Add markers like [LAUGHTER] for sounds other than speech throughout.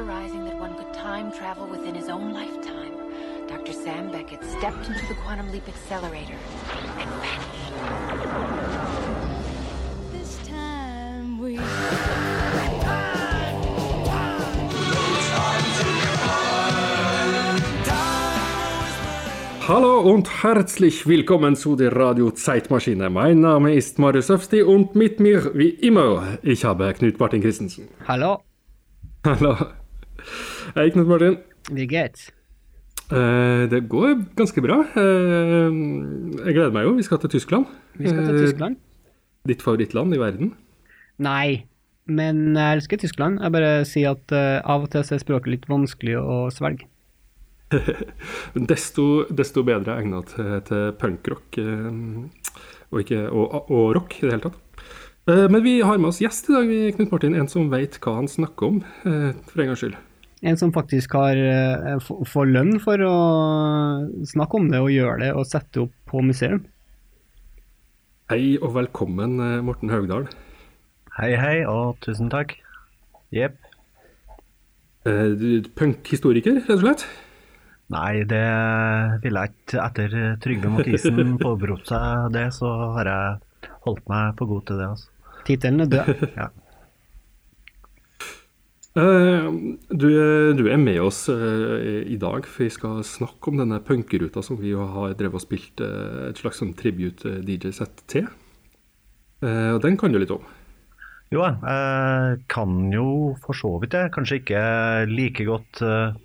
theorizing that one could time travel within his own lifetime, Dr. Sam Beckett stepped into the quantum leap accelerator and vanished. This time we Hallo und herzlich willkommen zu der Radio Zeitmaschine. Mein Name ist Marius Öfsti und mit mir wie immer, ich habe Knut Martin Christensen. Hallo, Hallo. Hei, Knut Martin. geht's? Eh, det går ganske bra. Eh, jeg gleder meg jo. Vi skal til Tyskland. Vi skal til Eh, Tyskland? Ditt favorittland i verden. Nei, men jeg elsker Tyskland. Jeg bare sier at av og til er språket litt vanskelig å svelge. [LAUGHS] Desto, desto bedre egnet til, til punkrock og, ikke- og, og rock i det hele tatt. Men vi har med oss gjest i dag, Knut Martin. En som vet hva han snakker om, for en gangs skyld. En som faktisk har eh, får lønn for å snakke om det og gjøre det og sette opp på museum. Hei og velkommen, eh, Morten Haugdal. Hei, hei, og tusen takk. Jepp. Uh, Punkhistoriker, rett og slett. Nei, det ville jeg ikke. Etter Trygve Mathisen [LAUGHS] påberopte seg det, så har jeg holdt meg på god til det. altså. Tittelen er død. Ja. Eh, du, du er med oss eh, i dag, for vi skal snakke om denne punkeruta som vi har drevet og spilt eh, et slags sånn tribute-DJ-sett til. Eh, og den kan du litt om. Jo, jeg kan jo for så vidt det. Kanskje ikke like godt eh,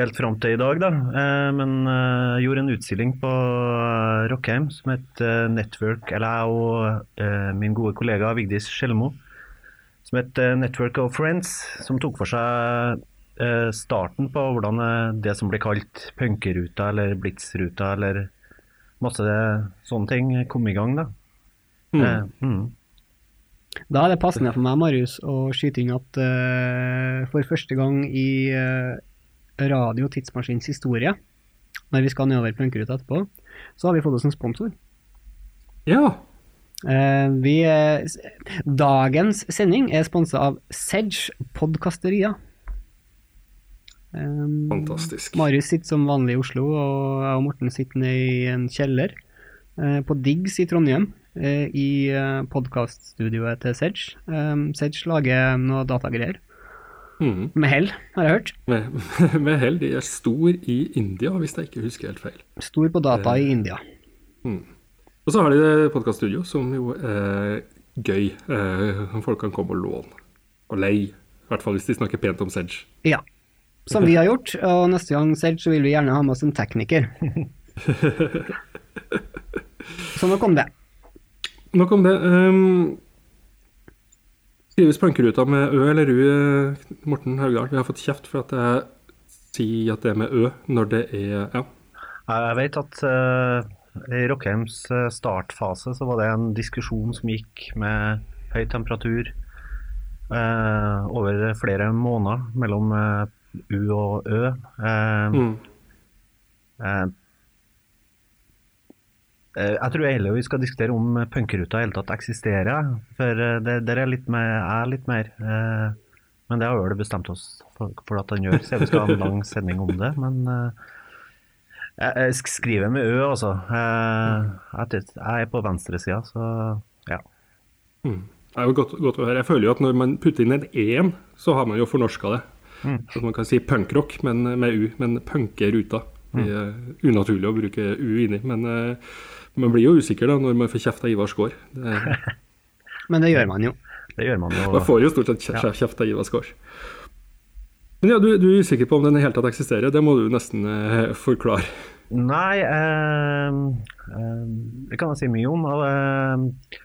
helt fram til i dag, da. Eh, men eh, jeg gjorde en utstilling på eh, Rockheim som het eh, Network, eller jeg og eh, min gode kollega Vigdis Skjelmo, som het eh, Network of Friends, som tok for seg eh, starten på hvordan eh, det som ble kalt punkeruta eller blitzruta eller masse sånne ting kom i gang, da. Eh, mm. Da er det passende for meg, Marius, å skyte inn at uh, for første gang i uh, radio tidsmaskins historie, når vi skal nedover punkeruta etterpå, så har vi fått oss en sponsor. Ja. Eh, vi, dagens sending er sponsa av Sedge Podkasteria. Um, Fantastisk. Marius sitter som vanlig i Oslo, og jeg og Morten sitter nede i en kjeller eh, på Diggs i Trondheim, eh, i podkaststudioet til Sedge. Um, Sedge lager noe datagreier, Mm. med hell, har jeg hørt. Med, [LAUGHS] med hell. De er stor i India, hvis jeg ikke husker helt feil. Stor på data i India. Og så har de podkaststudio, som jo er gøy. Eh, som folk kan komme og låne. Og leie. I hvert fall hvis de snakker pent om Sedge. Ja. Som vi har gjort, og neste gang Sedge så vil vi gjerne ha med oss en tekniker. [LAUGHS] Så nok om det. Nok om det. Um, skrives plankeruta med Ø eller U, eh, Morten Haugdal? Vi har fått kjeft for at jeg sier at det er med Ø når det er Ja. Jeg vet at eh, i Rockheims eh, startfase så var det en diskusjon som gikk med høy temperatur eh, over flere måneder mellom eh, U og Ø. Eh, Mm. eh, jeg tror heller vi skal diskutere om punkeruta i hele tatt eksisterer. For det, der er litt mer, er litt mer eh, Men det har vel bestemt oss for, at han gjør, så vi skal ha en lang sending om det. Men jeg, jeg skriver med Ø, altså. Eh, jeg, jeg er på venstresida, så ja. Mm. Det er jo godt, godt å høre. Jeg føler jo at når man putter inn en E-en, så har man jo fornorska det. At man kan si punkrock men med U, men punkeruta. Det er unaturlig å bruke U inni. Men eh, man blir jo usikker da når man får kjeft av Ivar Skaar. Men det gjør man jo. Det gjør man jo. Man får jo stort sett kjeft av Ivar Skaar. Men ja, du, du er usikker på om den i hele tatt eksisterer. Det må du nesten eh, forklare. Nei, eh, eh, det kan jeg si mye om. eh,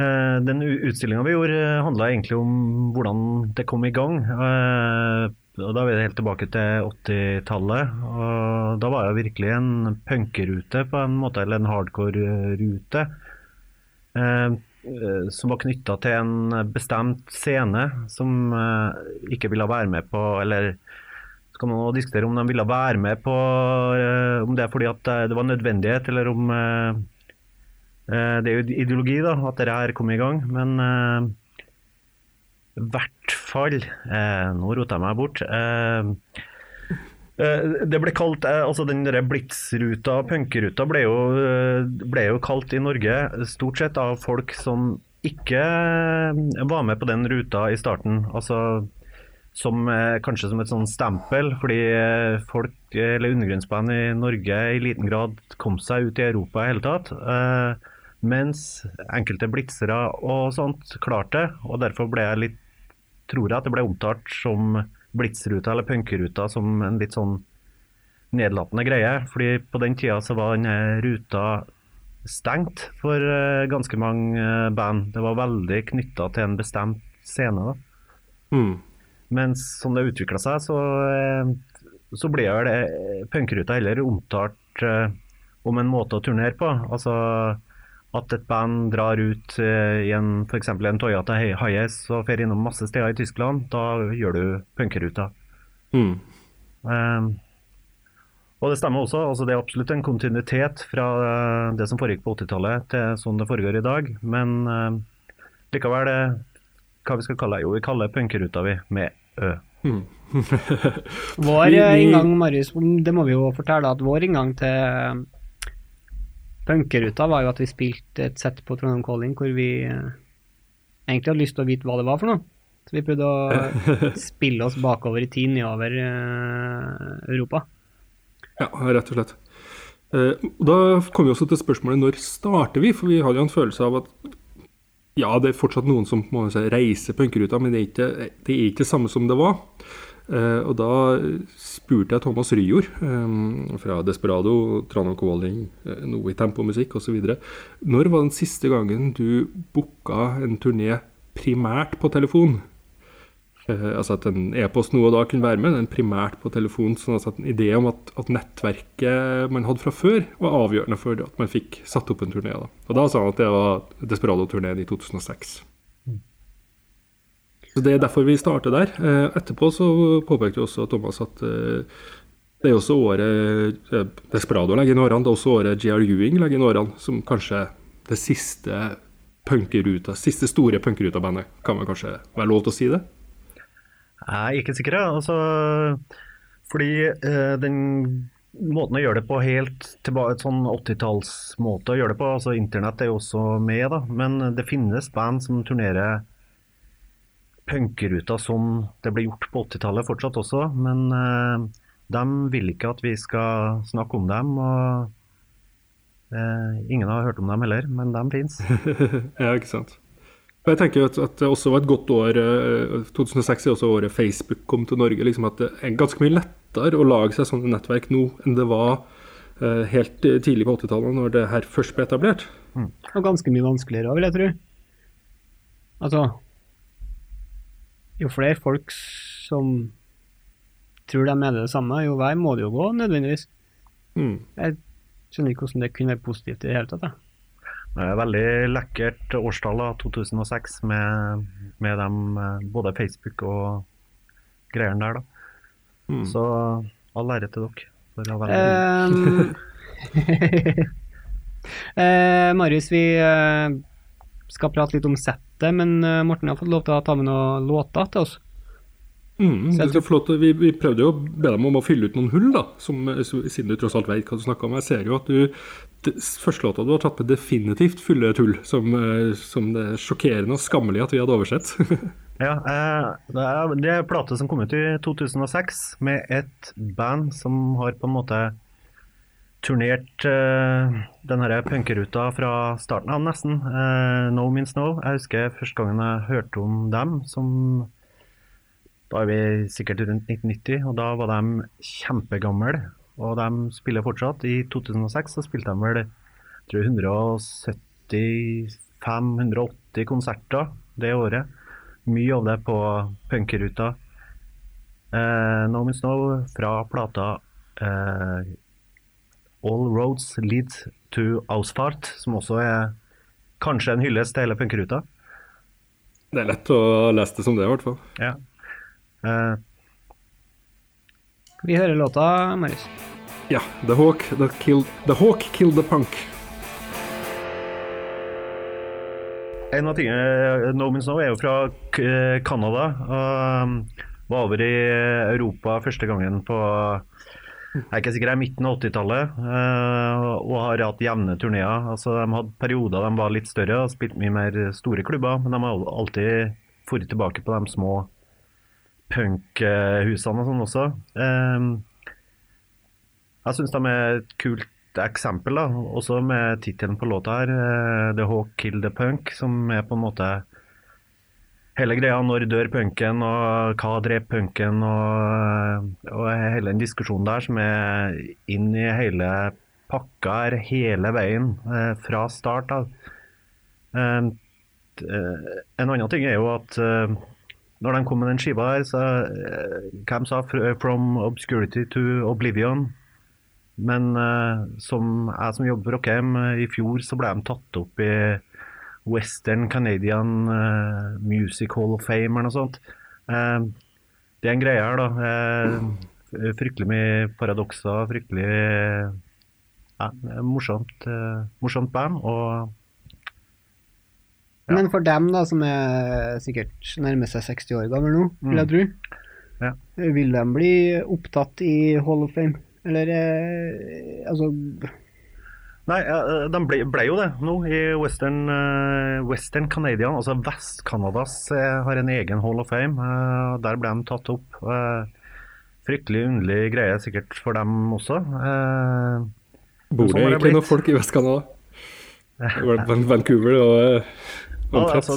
eh, den utstillinga vi gjorde, handla egentlig om hvordan det kom i gang. Eh, og Da er vi helt tilbake til 80-tallet. og Da var det virkelig en punkerute på en måte, eller en hardcore-rute. Eh, som var knytta til en bestemt scene som eh, ikke ville være med på Eller så kan man diskutere om de ville være med på eh, Om det er fordi at det var nødvendighet, eller om Det er jo ideologi, da, at dette her kom i gang. Men i hvert fall Nå roter jeg meg bort. Eh, det ble kalt, eh, altså Den der blitsruta, punkeruta, ble, jo, eh, ble jo kalt i Norge stort sett av folk som ikke var med på den ruta i starten. Altså som kanskje som et sånn stempel, fordi folk, eller undergrunnsband i Norge i liten grad kom seg ut i Europa i hele tatt. Mens enkelte blitzere og sånt klarte det, og derfor ble jeg litt tror jeg at det ble omtalt som blitsruta eller punkeruta som en litt sånn nedlatende greie. Fordi på den tida så var denne ruta stengt for eh, ganske mange eh, band. Det var veldig knytta til en bestemt scene. da. Mm. Mens som det utvikla seg, så, eh, så ble vel det- punkruta heller omtalt eh, om en måte å turnere på. Altså at et band drar ut eh, i en f.eks. en Toyota Hiace og drar innom masse steder i Tyskland. Da gjør du punkeruta. Mm. Um, og det stemmer også. altså Det er absolutt en kontinuitet fra eh, det som foregikk på 80-tallet til sånn det foregår i dag. Men eh, likevel, det hva vi skal kalle det? Jo, vi kaller punkeruta vi med Ø. Mm. [LAUGHS] Vår inngang, Marius, det må vi jo fortelle, at vår inngang til punkeruta var jo at vi spilte et sett på Trondheim Calling hvor vi eh, egentlig hadde lyst til å vite hva det var for noe. Så vi prøvde å [LAUGHS] spille oss bakover i tid nedover eh, Europa. Ja, rett og slett. Eh, da kommer vi også til spørsmålet når starter vi? For vi har jo en følelse av at ja, det er fortsatt noen som må si, reiser punkeruta, men det er, ikke, det er ikke det samme som det var. Eh, og da spurte jeg Thomas Ryjord eh, fra Desperado, Trondheim Calling, eh, noe i tempomusikk osv. Når var den siste gangen du booka en turné primært på telefon? Altså at en e-post nå og da kunne være med, men primært på telefon. sånn at en idé om at, at nettverket man hadde fra før, var avgjørende for at man fikk satt opp en turné. Da. Og da sa han at det var Desperado-turneen i 2006. Så Det er derfor vi starter der. Eh, etterpå så påpekte også Thomas at eh, det er også året eh, Desperado legger inn årene, det er også året JR Ewing legger inn årene, som kanskje det siste punkeruta, siste store punkeruta-bandet. Kan man kanskje være lov til å si det? Jeg er ikke sikker. Altså, fordi eh, den måten å gjøre det på helt tilbake et sånn 80-tallsmåte å gjøre det på, altså internett er jo også med, da, men det finnes band som turnerer punkeruta som det ble gjort på 80-tallet fortsatt også, men eh, de vil ikke at vi skal snakke om dem. og eh, Ingen har hørt om dem heller, men de fins. [LAUGHS] ja, ikke sant. Jeg tenker at, at det også var et godt år. eh, 2006 er også året Facebook kom til Norge. liksom At det er ganske mye lettere å lage seg sånne nettverk nå enn det var eh, helt eh, tidlig på 80-tallet, når det her først ble etablert. Og ganske mye vanskeligere òg, vil jeg tro. Altså Jo flere folk som tror de mener det samme, jo vei må det jo gå, nødvendigvis. Mm. Jeg skjønner ikke hvordan det kunne være positivt i det hele tatt. Det er veldig lekkert årstall, da, 2006, med, med dem, eh, både Facebook og greiene der. da. Mm. Så all ære til dere. For å være um, eh, Marius, vi eh, skal prate litt om settet, men eh, Morten har fått lov til å ta med noen låter til oss. Mm, det er flott. Vi, vi prøvde jo å be dem om å fylle ut noen hull, da, som, siden du tross alt vet hva du snakker om. Jeg ser jo at du første låta du har tatt med, definitivt fyller et hull, som, eh, som det er sjokkerende og skammelig at vi hadde oversett. [LAUGHS] Ja, eh, det det er en plate som kom ut i 2006 med et band som har på en måte turnert uh, den punkeruta fra starten av, nesten. Uh, no Means No. Jeg husker første gangen jeg hørte om dem, som Da er vi sikkert rundt 1990, og da var de kjempegamle. Og de spiller fortsatt. I 2006 så spilte de vel tror 175-180 konserter det året. Mye av det på punkeruta. Uh, no Means No fra plata eh, All Roads Lead to Ausfart, som også er kanskje en hyllest til hele punkeruta. Det er lett å lese det som det, i hvert fall. Ja. Uh, Vi hører låta, Marius. Ja. The Hawk, the, killed, the hawk killed the punk. En av tingene No Means No er jo fra K- Canada. og var over i Europa første gangen på jeg er ikke sikker, jeg er midten av 80-tallet, eh, og har hatt jevne turneer. Altså, de hadde perioder de var litt større og spilte mye mer store klubber, men de har alltid dratt tilbake på de små punkhusene og sånn også. Eh, Jeg syns de er et kult eksempel, da, også med tittelen på låta her, eh, 'The Hawk Kill the Punk', som er på en måte hele greia. Når dør punken, og hva dreper punken, og, og hele den diskusjonen der som er inn i hele pakka her hele veien, eh, fra start av. Eh, eh, en annen ting er jo at når de kom med den skiva her, så Hvem sa 'From obscurity to oblivion'? Men som jeg som jobber for Rockheim, i fjor så ble de tatt opp i Western Canadian uh, Music Hall of Fame eller noe sånt. Uh, det er en greie her, da. Uh, fryktelig mye paradokser, fryktelig morsomt, morsomt band. Og Ja. Men for dem da, som er sikkert nærmer seg 60 år gammel nå, vil jeg tro, Ja. vil de bli opptatt i Hall of Fame? Eller altså Nei, eh, de ble, ble jo det nå i Western, eh, Western Canadian, altså Vest-Canadas eh, har en egen Hall of Fame. der ble de tatt opp. fryktelig underlig greie sikkert for dem også. Bor det egentlig noen folk i Vest-Canada? Van- Van- Vancouver og Ja, altså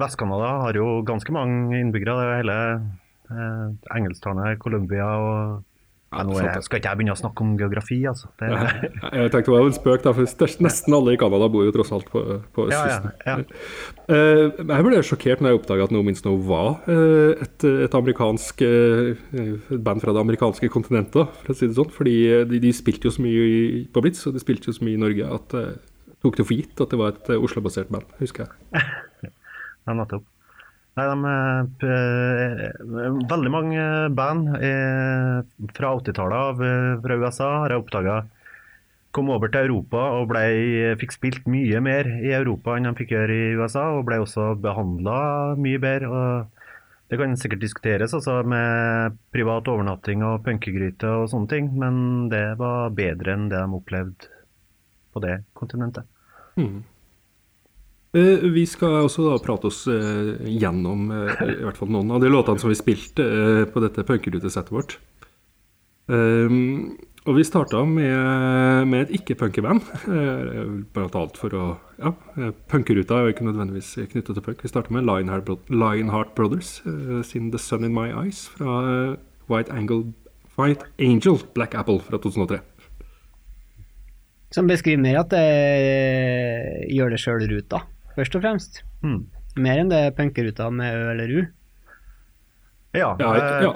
Vest-Canada har jo ganske mange innbyggere. Det er jo hele eh, engelsktalende Colombia og nå er, Skal ikke jeg begynne å snakke om geografi, altså. Det, Ja, [LAUGHS] Jeg tenkte det var en spøk, da, for nesten alle i Canada bor jo tross alt på, på Ja, ja, ja. Eh, jeg ble sjokkert når jeg oppdaga at No Means No var eh, et, et amerikansk eh, et band fra det amerikanske kontinentet, for å si det sånn. Fordi de, de spilte jo så mye i, på Blitz, og de spilte jo så mye i Norge at jeg tok det for gitt at det var et Oslo-basert band, husker jeg. [LAUGHS] Ja, nettopp. Nei, de, eh, veldig mange band eh, fra 80-tallet eh, fra USA har jeg oppdaga kom over til Europa og ble, fikk spilt mye mer i Europa enn de fikk gjøre i USA, og ble også behandla mye bedre. og Det kan sikkert diskuteres altså, med privat overnatting og punkegryte og sånne ting, men det var bedre enn det de opplevde på det kontinentet. Eh, Vi skal også da prate oss eh, gjennom eh, i hvert fall noen av de låtene som vi spilte eh, på dette punkerutesettet vårt. Um, og vi starta med, med et ikke-punkeband, Bare annet for å Ja, eh, punkeruta er jo ikke nødvendigvis knyttet til punk. Vi starta med Lionheart, Brothers eh, sin The Sun In My Eyes fra eh, White, Angle, White Angel Black Apple fra 2003. Som beskriver mer at det gjør det sjøl-ruta, først og fremst. Mm. Mer enn det punkeruta med Ø eller U. Ja, Ja, eh, ja.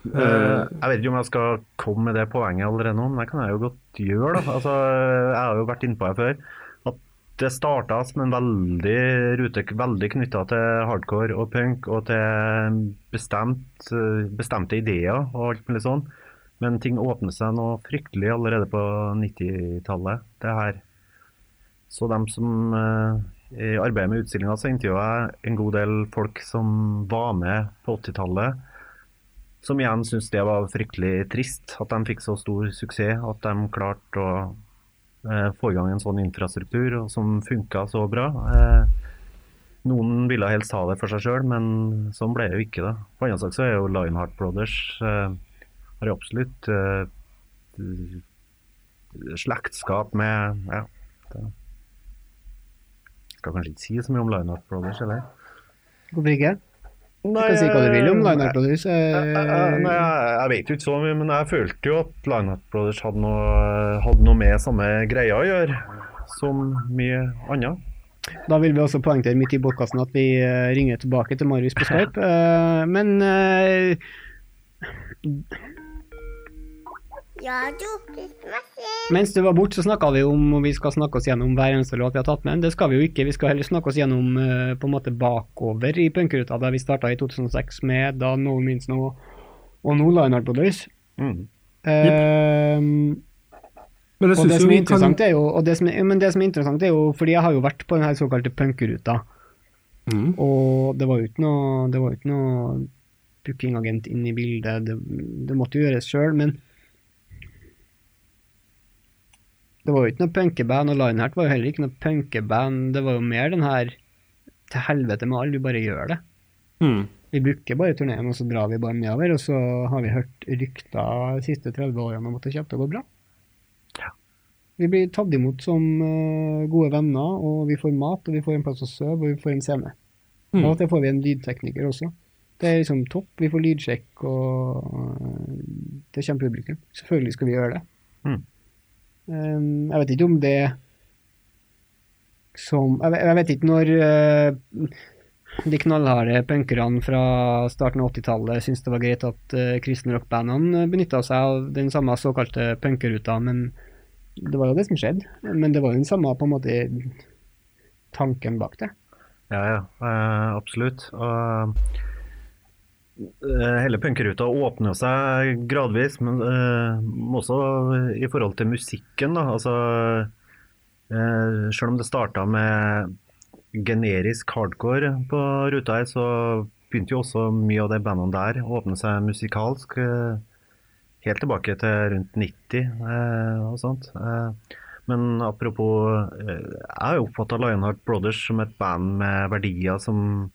Uh, jeg vet ikke om jeg skal komme med det poenget allerede nå, men det kan jeg jo godt gjøre. Da. Altså, jeg har jo vært innpå her det før. At det starta som en veldig rute veldig knytta til hardcore og punk og til bestemt, bestemte ideer og alt mulig sånn. Men ting åpner seg noe fryktelig allerede på 90-tallet. Det her. Så dem som i arbeidet med utstillinga, intervjua jeg en god del folk som var med på 80-tallet som igjen syntes det var fryktelig trist at de fikk så stor suksess. At de klarte å eh, få i gang en sånn infrastruktur som funka så bra. Eh, noen ville helst ha det for seg sjøl, men sånn ble det jo ikke. da. På annen side så er jo Lionheart Brothers eh, har absolutt eh, slektskap med ja, det. Skal kanskje ikke si så mye om Lionheart Brothers, eller? Hvorfor ikke? Du kan si hva du vil om Lionheart Brothers. Jeg, jeg, eh, nei, jeg, jeg vet jo ikke så mye, men jeg følte jo at Lionheart Brothers hadde noe, hadde noe med samme greia å gjøre som mye annet. Da vil vi også poengtere midt i podkasten at vi eh, ringer tilbake til Marius på Skype. Eh, men Ja, du, mens du var borte, så snakka vi om og vi skal snakke oss gjennom hver eneste låt vi har tatt med. Det skal vi jo ikke. Vi skal heller snakke oss gjennom eh, på en måte bakover i punkruta, der vi starta i 2006 med da No Means No og nå Lionheart Brothers. Mm. Uh, Men jeg Og det som er vi kan interessant er jo, og det som er, men det som er interessant er jo, fordi jeg har jo vært på den her såkalte punkruta, mm. og det var jo ikke noe, det var jo ikke noe bookingagent inn i bildet, det, det måtte jo gjøres sjøl, men det var jo ikke noe punkeband, og Lionheart var jo heller ikke noe punkeband, det var jo mer den her til helvete med alle, vi bare gjør det. Mm. Vi bruker bare turneen, og så drar vi bare nedover, og så har vi hørt rykter de siste 30 årene om at det kommer til å gå bra. Vi blir tatt imot som eh, gode venner, og vi får mat, og vi får en plass å sove, og vi får en scene. Mm. Og at det får vi en lydtekniker også. Det er liksom topp. Vi får lydsjekk, og eh, det kommer publikum. Selvfølgelig skal vi gjøre det. Mm. Um, jeg vet ikke om det som Jeg vet, ikke når eh, de knallharde punkerne fra starten av 80-tallet syntes det var greit at uh, kristne rockbandene benytta seg av den samme såkalte punkeruta, men det var jo det som skjedde. Men det var jo den samme på en måte tanken bak det. Ja, ja, eh, absolutt. Og eh, hele punkeruta åpner seg gradvis, men eh, også i forhold til musikken, da. Altså, eh, selv om det starta med generisk hardcore på ruta her, så begynte jo også mye av de bandene der å åpne seg musikalsk. eh, Helt tilbake til rundt 90 eh, og sånt. Eh, men apropos eh, Jeg har oppfatta Lionheart Brothers som et band med verdier som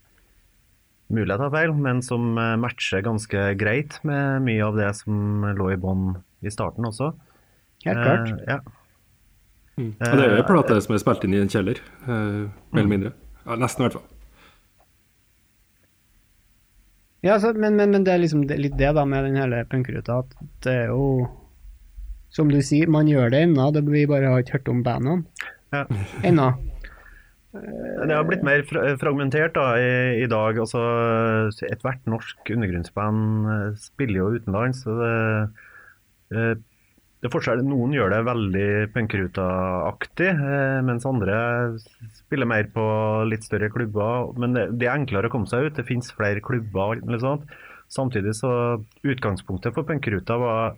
Mulig jeg tar feil, men som eh, matcher ganske greit med mye av det som lå i bånn i starten også. Helt klart. Uh, ja. Mm. Og det er jo plate som er spilt inn i en kjeller, uh, mer eller mindre. Ja, nesten i hvert fall. Ja, så, men, men, men det er liksom det, litt det da med den hele punkruta, at det er jo Som du sier, man gjør det ennå, det vi bare har ikke hørt om bandene Ja. ennå. Det har blitt mer fragmentert da, i, i dag. Altså, Ethvert norsk undergrunnsband eh, spiller jo utenlands. Så det, eh, det forskjell. Noen gjør det veldig punkruta-aktig, eh, mens andre spiller mer på litt større klubber. Men det, det er enklere å komme seg ut. Det finnes flere klubber. Samtidig så utgangspunktet for punkruta var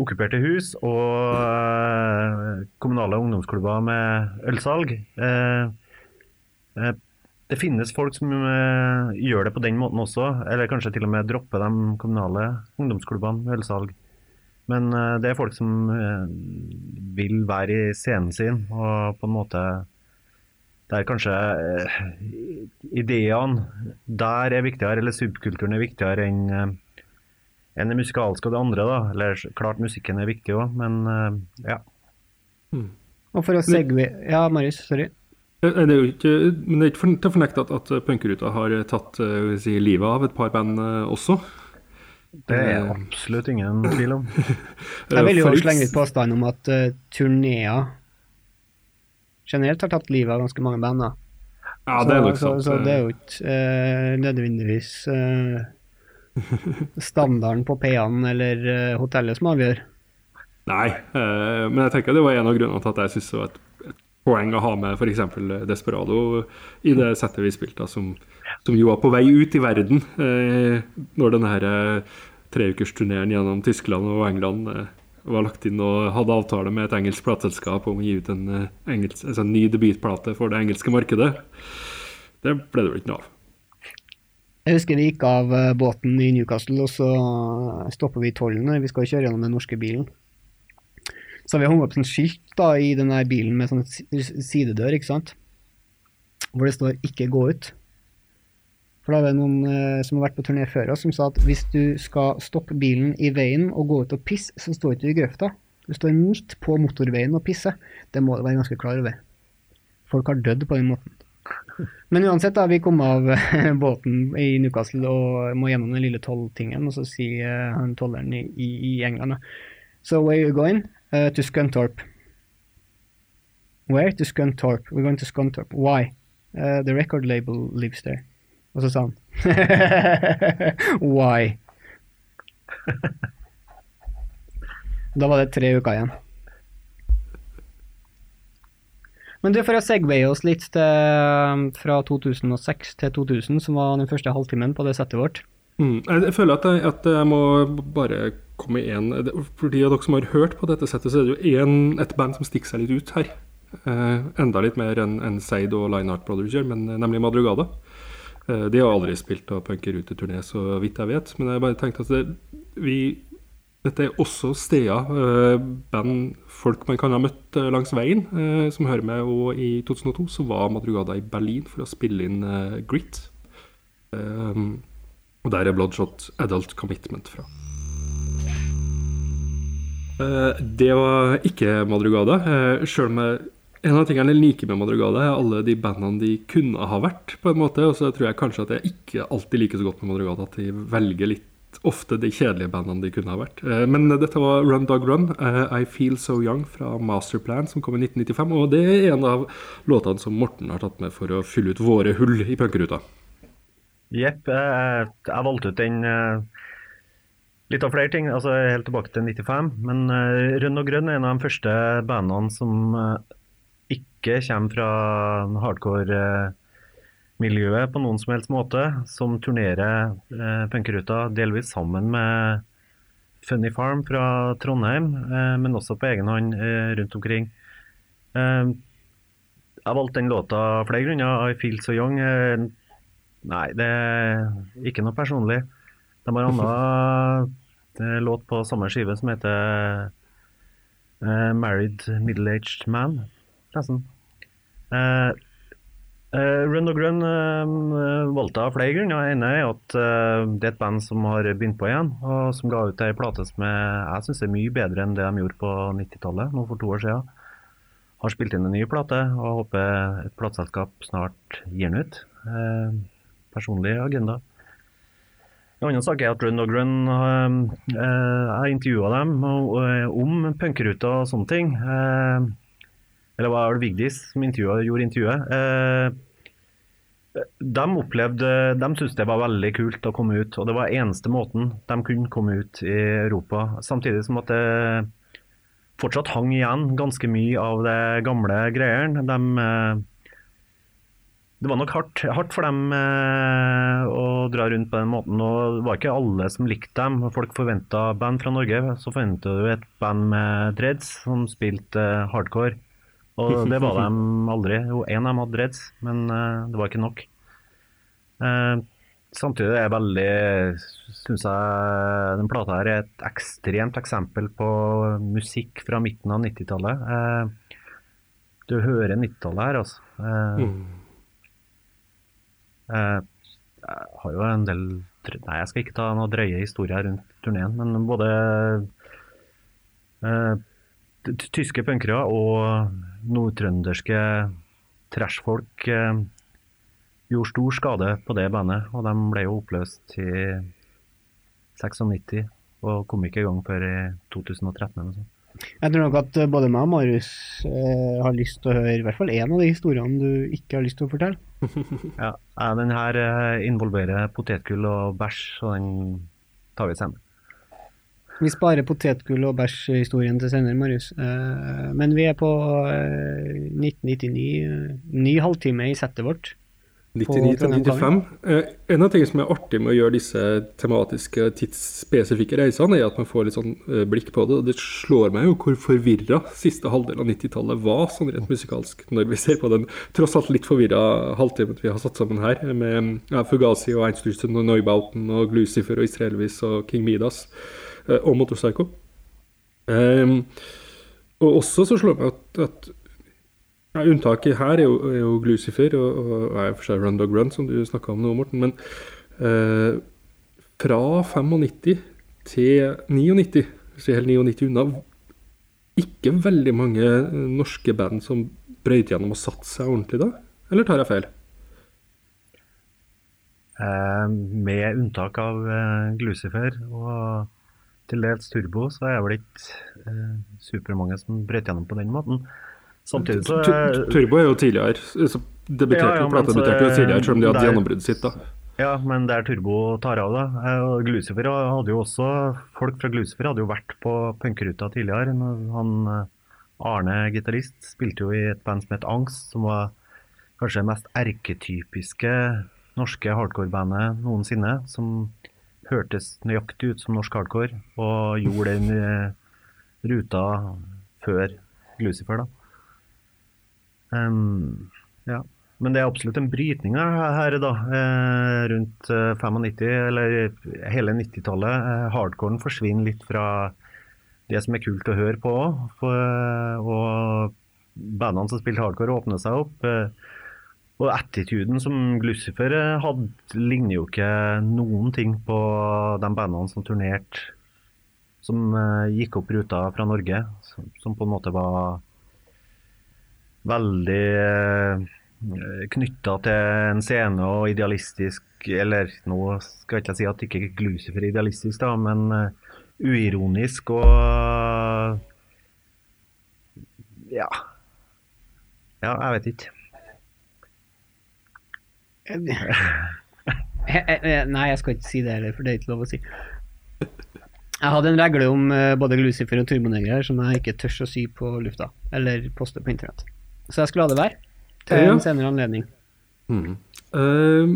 okkuperte hus og eh, kommunale ungdomsklubber med ølsalg. Eh, eh, det finnes folk som gjør det på den måten også, eller kanskje til og med dropper de kommunale ungdomsklubbene med ølsalg. Men det er folk som vil være i scenen sin, og på en måte der kanskje ideene der er viktigere, eller subkulturen er viktigere enn enn det musikalske og det andre, da. Eller klart musikken er viktig òg, men uh, ja. Og for å segwe Ja, Marius, sorry. Eh, Det er jo ikke, men det er ikke for- til å fornekte at, at punkeruta har tatt eh, si, livet av et par band eh, også. Det er Eh, absolutt ingen tvil om. [LAUGHS] Jeg vil jo slenge litt påstand om at uh, turneer generelt har tatt livet av ganske mange band. da. Ja, det er nok så, sant. så, så det er jo ikke uh, nødvendigvis eh, standarden på P-en eller eh, hotellet som avgjør. Nei, eh, men jeg tenker det var en av grunnene til at jeg syntes det var et, poeng å ha med f.eks. Desperado i det settet vi spilte, som, som jo var på vei ut i verden eh, når denne her, eh, treukersturneen gjennom Tyskland og England eh, var lagt inn og hadde avtale med et engelsk plateselskap om å gi ut en, eh, engelsk, altså en ny debutplate for det engelske markedet. Det ble det vel ikke noe av. Jeg husker vi gikk av eh, båten i Newcastle, og så stopper vi i tollen når vi skal kjøre gjennom den norske bilen. Så har vi hengt opp sånn skilt da, i den bilen med sånn si- sidedør, ikke sant? Hvor det står 'ikke gå ut'. For da er det noen eh, som har vært på turné før oss, som sa at hvis du skal stoppe bilen i veien og gå ut og pisse, så står ikke du i grøfta. Du står midt på motorveien og pisser. Det må du være ganske klar over. Folk har dødd på den måten. Men uansett, da, vi kom av eh, båten i Newcastle og må gjennom den lille tolltingen, og så sier eh, han tolleren i, i, i England So where are you going? Uh, to Scunthorpe. Where? To Scunthorpe. We're going to Scunthorpe. Why? Uh, the record label lives there. Og så sa han [LAUGHS] Why? [LAUGHS] da var det tre uker igjen. Men du, for å segwaye oss litt til, fra 2006 til 2000, som var den første halvtimen på det settet vårt. Mm. Jeg, føler at jeg, at jeg må bare komme igjen For de av dere som har hørt på dette settet, så er det jo en, et band som stikker seg litt ut her. Eh, enda litt mer enn en Seid og Line Art Brothers gjør, men eh, nemlig Madrugada. Eh, de har aldri spilt på punkeruteturné, så vidt jeg vet. Men jeg bare tenkte at det, vi, dette er også steder, eh, band, folk man kan ha møtt eh, langs veien, eh, som hører med. Og i 2002 så var Madrugada i Berlin for å spille inn Grit. og der er Bloodshot Adult Commitment fra. det var ikke Madrugada, sjøl om en av tingene jeg liker med Madrugada, er alle de bandene de kunne ha vært. på en måte, Og så tror jeg kanskje at jeg ikke alltid liker så godt med Madrugada at de velger litt ofte de kjedelige bandene de kunne ha vært. Eh, men dette var Run Dog Run, eh, I Feel So Young fra Masterplan, som kom i 1995. Og det er en av låtene som Morten har tatt med for å fylle ut våre hull i punkeruta. Jepp. Eh, jeg valgte ut den litt av flere ting, altså helt tilbake til 95. Men Rønn og Grønn er en av de første bandene som ikke kommer fra hardcore-miljøet på noen som helst måte, som turnerer eh, punkeruta delvis sammen med Funny Farm fra Trondheim, eh, men også på egen hånd eh, rundt omkring. Eh, jeg valgte den låta av flere grunner. I Feel So Young. Eh, nei, det er ikke noe personlig. De har [LAUGHS] annen låt på samme skive som heter eh, Married Middle-Aged Man nesten. Uh, uh, Run og Grønn uh, valgte av flere grunner. Den ene er at uh, det er et band som har begynt på igjen, og som ga ut ei plate som jeg syns er mye bedre enn det de gjorde på 90-tallet, nå for to år siden. Har spilt inn en ny plate og håper et plateselskap snart gir den ut. personlig agenda. En annen sak er at Run og Grønn Jeg intervjua dem om punkeruta og sånne ting. Eller var det Vigdis som intervjuet, gjorde intervjuet? Eh, de opplevde De syntes det var veldig kult å komme ut, og det var eneste måten de kunne komme ut i Europa. Samtidig som at det fortsatt hang igjen ganske mye av det gamle greiene. De, eh, det var nok hardt, hardt for dem eh, å dra rundt på den måten. og Det var ikke alle som likte dem. Folk forventa band fra Norge. Så forventa du et band med dreads som spilte hardcore. Og [LAUGHS] det var de aldri. Jo, én av dem hadde dreads, men uh, det var ikke nok. Uh, samtidig er jeg veldig Syns jeg den plata her er et ekstremt eksempel på musikk fra midten av 90-tallet. Uh, du hører 90-tallet her, altså. Mm. jeg har jo en del Nei, jeg skal ikke ta noen drøye historier rundt turneen, men både tyske punkere og nordtrønderske trashfolk eh, gjorde stor skade på det bandet. Og de ble jo oppløst i 96 og kom ikke i gang før i 2013. Jeg tror nok at eh, både meg og Marius eh, har lyst til å høre i hvert fall én av de historiene du ikke har lyst til å fortelle. [LAUGHS] ja, Den her eh, involverer potetgull og bæsj, og den tar vi senere. Vi sparer potetgull og bæsj-historien til senere, Marius. Uh, men vi er på uh, 1999, ny halvtime i settet vårt. 99 til 95. Uh, en av tingene som er artig med å gjøre disse tematiske, tidsspesifikke reisene, er at man får litt sånn blikk på det. Og det slår meg jo hvor forvirra siste halvdel av 90-tallet var sånn rent musikalsk, når vi ser på den tross alt litt forvirra halvtimen vi har satt sammen her, med ja, Fugazi og Einstürzen og Neubauten og Glucifer og Israelvis og King Midas. Eh, og Motorpsycho. Um, og også så slår det meg at, at ja, Unntaket her er jo, er jo Glucifer og, og, og for seg Run Dog Run, som du snakka om nå, Morten. Men uh, fra 95 til 99, hvis vi holder 99 unna, ikke veldig mange norske band som brøyt gjennom og satte seg ordentlig da? Eller tar jeg feil? Uh, med unntak av uh, Glucifer og til dels turbo, så er det vel ikke eh, supermange som brøt gjennom på den måten. Samtidig så Turbo er jo tidligere. Så debuterte ja, ja, plata debuterte jo tidligere, selv om de hadde gjennombruddet sitt. da. Ja, men der Turbo tar av, da. Glucifer hadde jo også Folk fra Glucifer hadde jo vært på punkeruta tidligere. Han eh, Arne, gitarist, spilte jo i et band som het Angst, som var kanskje det mest erketypiske norske hardcore-bandet noensinne. Som hørtes nøyaktig ut som norsk hardcore, og gjorde den eh, ruta før Lucifer, da. Um, ja. Men det er absolutt en brytning her, da, eh, rundt eh, 95, eller hele 90-tallet. Eh, hardcoren forsvinner litt fra det som er kult å høre på, eh, og bandene som spilte hardcore åpner seg opp. Eh, og attituden som Glucifer eh, hadde, ligner jo ikke noen ting på de bandene som turnerte, som eh, gikk opp ruta fra Norge, som, på en måte var veldig uh, knytta til en scene og idealistisk, eller nå skal jeg ikke si at ikke Glucifer er idealistisk, da, men eh, uironisk og ja. Ja, jeg vet ikke. Eh, Nei, jeg skal ikke si det heller, for det er ikke lov å si. Jeg hadde en regle om eh, både Lucifer og Turbonegre her som jeg ikke tør å si på lufta, eller poste på internett. Så jeg skulle la det være til en senere anledning. Mm. Eh,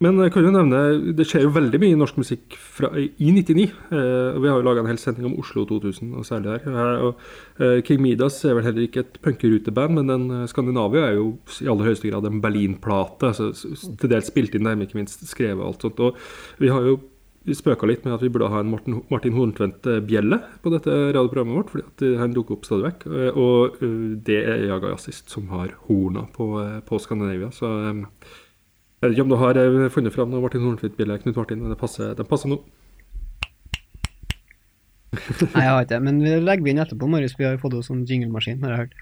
men jeg kan jo nevne Det skjer jo veldig mye norsk musikk fra, i 99. eh, Vi har jo laga en hel sending om Oslo 2000, og særlig der. Eh, og, eh, King Midas er vel heller ikke et punkeruteband, men den, eh, Skandinavia er jo i aller høyeste grad en Berlin-plate. Altså, til dels spilt inn der, men ikke minst skrevet og alt sånt. Og vi har jo spøka litt med at vi burde ha en Martin, Martin Horntvedt-bjelle på dette radioprogrammet vårt, fordi at eh, han dukker opp stadig vekk. Og, Og eh, det er Jaga Jazzist som har horna på, eh, på Skandinavia. Så eh, jeg vet ikke om du har eh, funnet fram noe Martin Horntvedt-bjelle, Knut Martin, men det passer, det passer nå. [LAUGHS] Nei, jeg har ikke det, men vi legger vi inn etterpå, Marius. Vi har fått oss en jinglemaskin, har jeg hørt.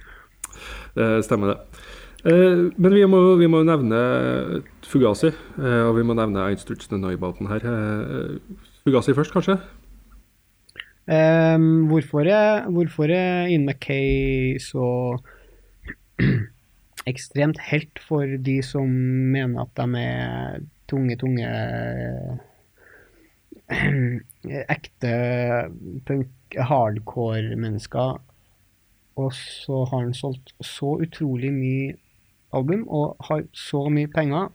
Det stemmer, det. Eh, Men vi må, vi må nevne Fugazi, eh, og vi må nevne Einstürzende Neubauten her. Fugasi først, kanskje? Ehm, hvorfor, er, hvorfor er Ian Mackay så [CLEARS THROAT] ekstremt helt for de som mener at de er tunge, tunge [CLEARS THROAT] ekte punk, hardcore-mennesker, og så har han solgt så utrolig mye album og har så mye penger.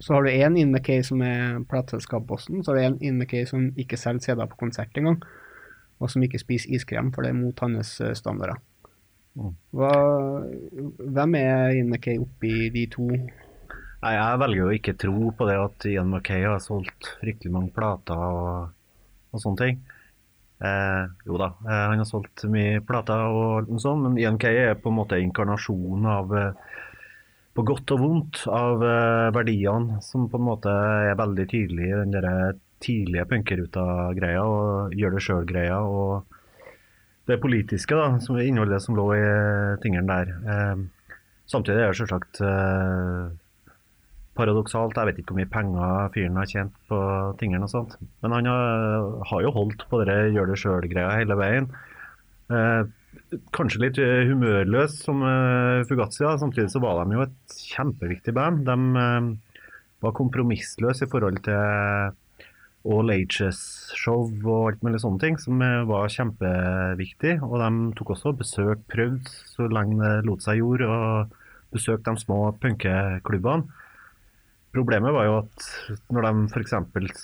Så har du én Ian Mackay som er plateselskapsbossen, så har du en Ian Mackay som ikke selger CD-er på konsert engang og som ikke spiser iskrem, for det er mot hans eh, standarder. Hva, hvem er Ian Mackay oppi de to? Nei, jeg velger jo ikke tro på det at Ian Mackay har solgt fryktelig mange plater og, og sånne ting. Eh, jo da, eh, han har solgt mye plater og sånt, men Ian Mackay er på en måte inkarnasjonen av eh, på godt og vondt av eh, verdiene som på en måte er veldig tydelige i den der tidlige punkeruta-greia og gjør det sjøl-greia og det politiske da, som innholdet som lå i tingene der. Eh, samtidig er det selvsagt eh, paradoksalt. Jeg vet ikke hvor mye penger fyren har tjent på tingene og sånt. Men han har, jo holdt på det gjør det sjøl-greia hele veien. Eh, kanskje litt eh, humørløs som eh, Fugazi, da. samtidig så var de jo et kjempeviktig band. De eh, var kompromissløse i forhold til All Ages-show og alt mulig sånne ting, som eh, var kjempeviktig. Og de tok også besøk, prøvd så lenge det lot seg gjøre, og besøkte de små punkeklubbene. Problemet var jo at når de f.eks.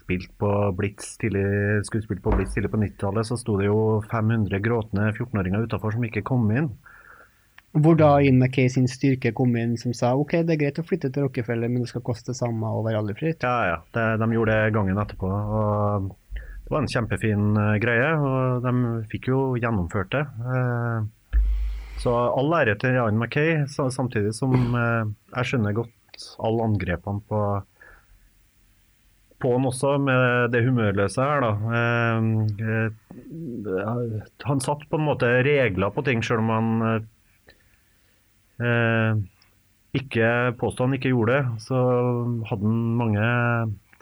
spilte på Blitz tidlig, skulle spille på Blitz tidlig på 90-tallet, så sto det jo 500 gråtende 14-åringer utafor som ikke kom inn. Hvor da Ian Mackay sin styrke kom inn, som sa ok, det er greit å flytte til Rockefeller, men det skal koste det samme å være aldrifritt. Ja, ja. Det, de gjorde det gangen etterpå. og Det var en kjempefin eh, greie, og de fikk jo gjennomført det. Eh, så all ære til Ian Mackay, sa- samtidig som eh, jeg skjønner godt alle angrepene på på han også, med det humørløse her, da. Han satt på en måte regler på ting, sjøl om han eh, eh, ikke påstod han ikke gjorde det, så hadde han mange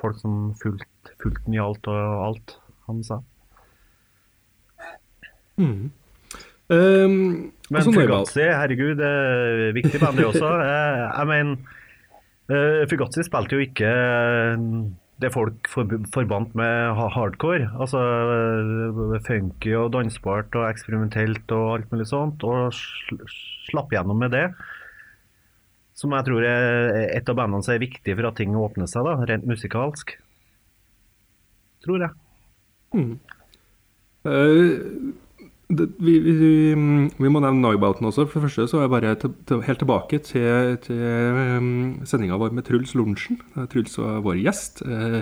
folk som fulgte fulgt i alt og alt han sa. Mm. Um, Men Fugazzi, herregud, det er viktig band det også. jeg, jeg mener, Fugazzi Fugazi spilte jo ikke eh, det folk for, forbandt med hardcore. Altså eh, funky og dansbart og eksperimentelt og alt mulig sånt. Og slapp gjennom med det. Som jeg tror er et av bandene som er viktig for at ting åpner seg, da, rent musikalsk. tror jeg. Eh, det, vi, vi, vi må nevne Neubauten også. For det første så er jeg bare til, til, helt tilbake til, til um, sendinga vår med Truls Lorentzen. Eh, Truls var vår gjest. Eh,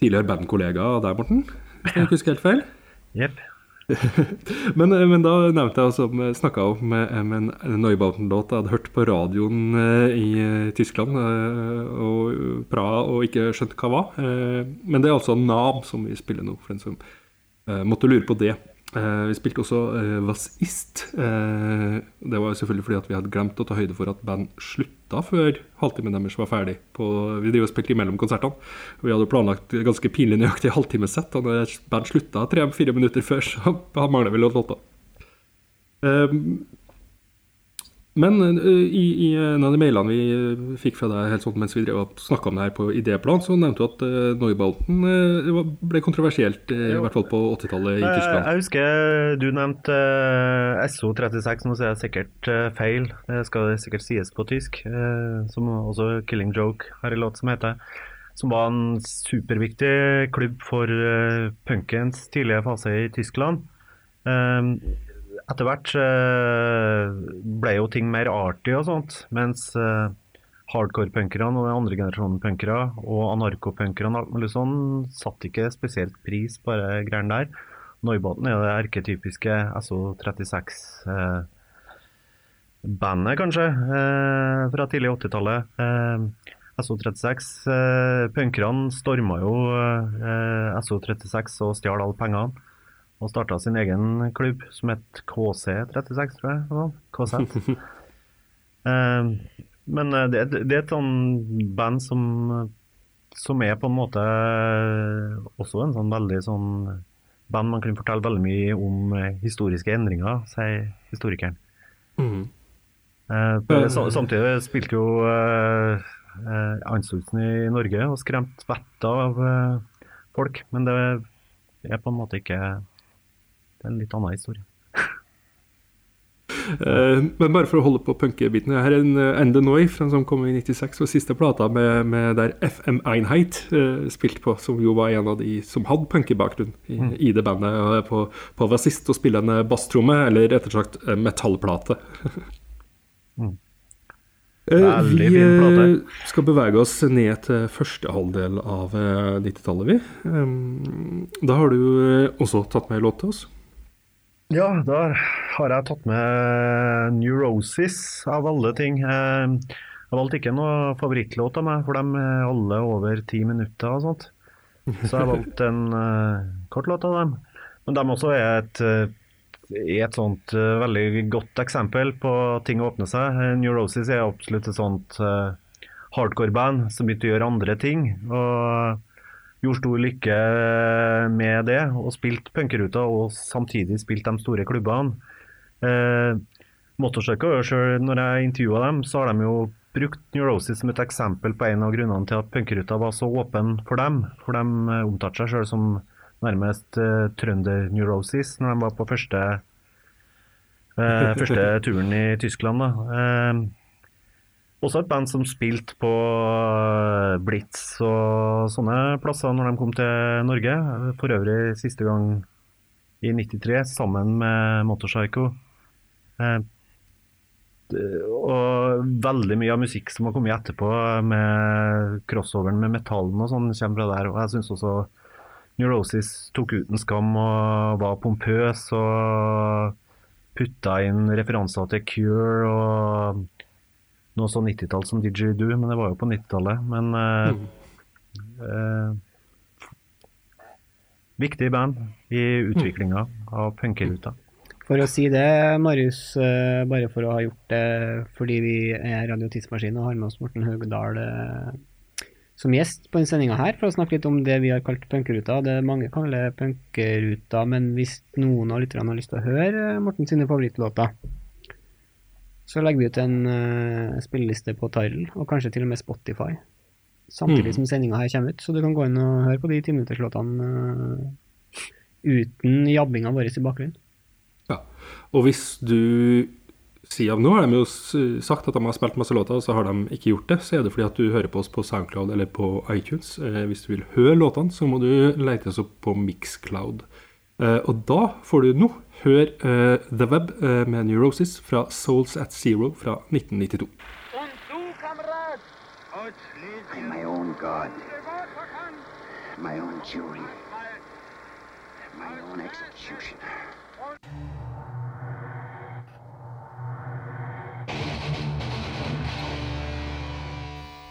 tidligere bandkollega av deg, Morten. Hvis jeg huske helt feil. Yep. [LAUGHS] Men, eh, men da nevnte jeg altså snakka om eh, en Neubauten-låt jeg hadde hørt på radioen eh, i eh, Tyskland eh, og Praha og ikke skjønte hva var. Eh, men det er altså Nav som vi spiller nå, for den som eh, måtte lure på det. Eh, vi spilte også eh, Was Ist. Eh, det var selvfølgelig fordi at vi hadde glemt å ta høyde for at band slutta før halvtimen deres var ferdig. På, vi driver og spilte imellom konsertene. Vi hadde planlagt ganske pinlig nøyaktig halvtimesett. Og når band slutta tre-fire minutter før, så [LAUGHS] mangler vi låta. Eh, men eh, i, i en av de mailene vi eh, fikk fra deg helt sånn mens vi snakka om det her på idéplan, så nevnte du at uh, Neubauten uh, ble kontroversielt, uh, i hvert fall på 80-tallet i Eh, Tyskland. Jeg husker du nevnte eh, SO36, nå sier jeg sikkert eh, feil. Det skal sikkert sies på tysk. eh, som også Killing Joke har en låt som heter. Som var en superviktig klubb for eh, punkens tidlige fase i Tyskland. Eh, etter hvert eh, ble jo ting mer arty og sånt, mens uh, hardcore-punkerne og den andre generasjonen punkere og anarkopunkerne sånn satte ikke spesielt pris på de greiene der. Neubaten er det erketypiske SO36-bandet, kanskje, eh, fra tidlig 80-tallet. Eh, SO36, eh, punkerne storma jo eh, SO36 og stjal alle pengene. Og starta sin egen klubb som het KC36, tror jeg. var. KZ. Eh, men eh, det, det er et sånn band som, som er på en måte også en sånn veldig sånn band man kunne fortelle veldig mye om eh, historiske endringer, sier historikeren. Mm. Eh, på- Samtidig spilte jo eh, eh, Ansulsen i Norge og skremte vettet av eh, folk, men det er på en måte ikke Det er en litt annen historie. Uh, men bare for å holde på punkebiten Her er en uh, Ende Noi som kom i 96, og siste plata med, med der FM Einheit uh, spilte på, som jo var en av de som hadde punkebakgrunn i, i det bandet. Og på, på bassist og spiller en eh, basstromme, eller rett eh, metallplate. [LAUGHS] Mm. Eh, vi eh, skal bevege oss ned til første halvdel av eh, 90-tallet, vi. Um, da har du eh, også tatt med en låt til oss. Ja, da har jeg tatt med Neurosis, av alle ting. Eh, Jeg valgte ikke noe favorittlåt av meg, for de er alle over ti minutter og sånt. Så jeg valgte en uh, kort låt av dem. Men de også er et, eh, et sånt uh, veldig godt eksempel på ting å åpne seg. Neurosis er absolutt et sånt uh, hardcore-band som begynte å gjøre andre ting. Og gjorde stor lykke med det, og spilte punkeruta og samtidig spilte de store klubbene. Eh, Motorsøka sjøl, når jeg intervjua dem, så har de jo brukt Neurosis som et eksempel på en av grunnene til at punkeruta var så åpen for dem. For de eh, omtalte seg sjøl som nærmest eh, trønder-neurosis når de var på første, eh, første turen i Tyskland. da. Eh, også et band som spilte på eh, Blitz og sånne plasser når de kom til Norge. For øvrig siste gang i 93 sammen med Motorpsycho. Eh, og veldig mye av musikk som har kommet etterpå, med crossoveren med metallen og sånn, kommer fra der. Og jeg syns også Neurosis tok uten skam og var pompøs og putta inn referanser til Cure og noe så 90-tall som Didgeridoo, men det var jo på 90-tallet. Men eh, eh, viktig band i utviklinga av punkeruta. For å si det, Marius, eh, bare for å ha gjort det fordi vi er Radio Tidsmaskin og har med oss Morten Haugdal eh, som gjest på denne sendinga her, for å snakke litt om det vi har kalt punkeruta. Det mange kaller punkeruta, men hvis noen av lytterne har lyst til å høre Morten sine favorittlåter, så legger vi ut en uh, spilleliste på Tidal, og kanskje til og med Spotify, samtidig Mm. som sendinga her kommer ut. Så du kan gå inn og høre på de timinutterslåtene uh, uten jabbinga vår i bakgrunnen. Ja. Og hvis du sier av Nå har de jo sagt at de har spilt masse låter, og så har de ikke gjort det. Så er det fordi at du hører på oss på Soundcloud eller på iTunes. Eh, hvis du vil høre låtene, så må du lete oss opp på Mixcloud. Eh, og da får du nå høre uh, The Web uh, med Neurosis fra Souls at Zero fra 1992. Und du, Kamerad? Aus I'm my own God, my own jury, my own executioner.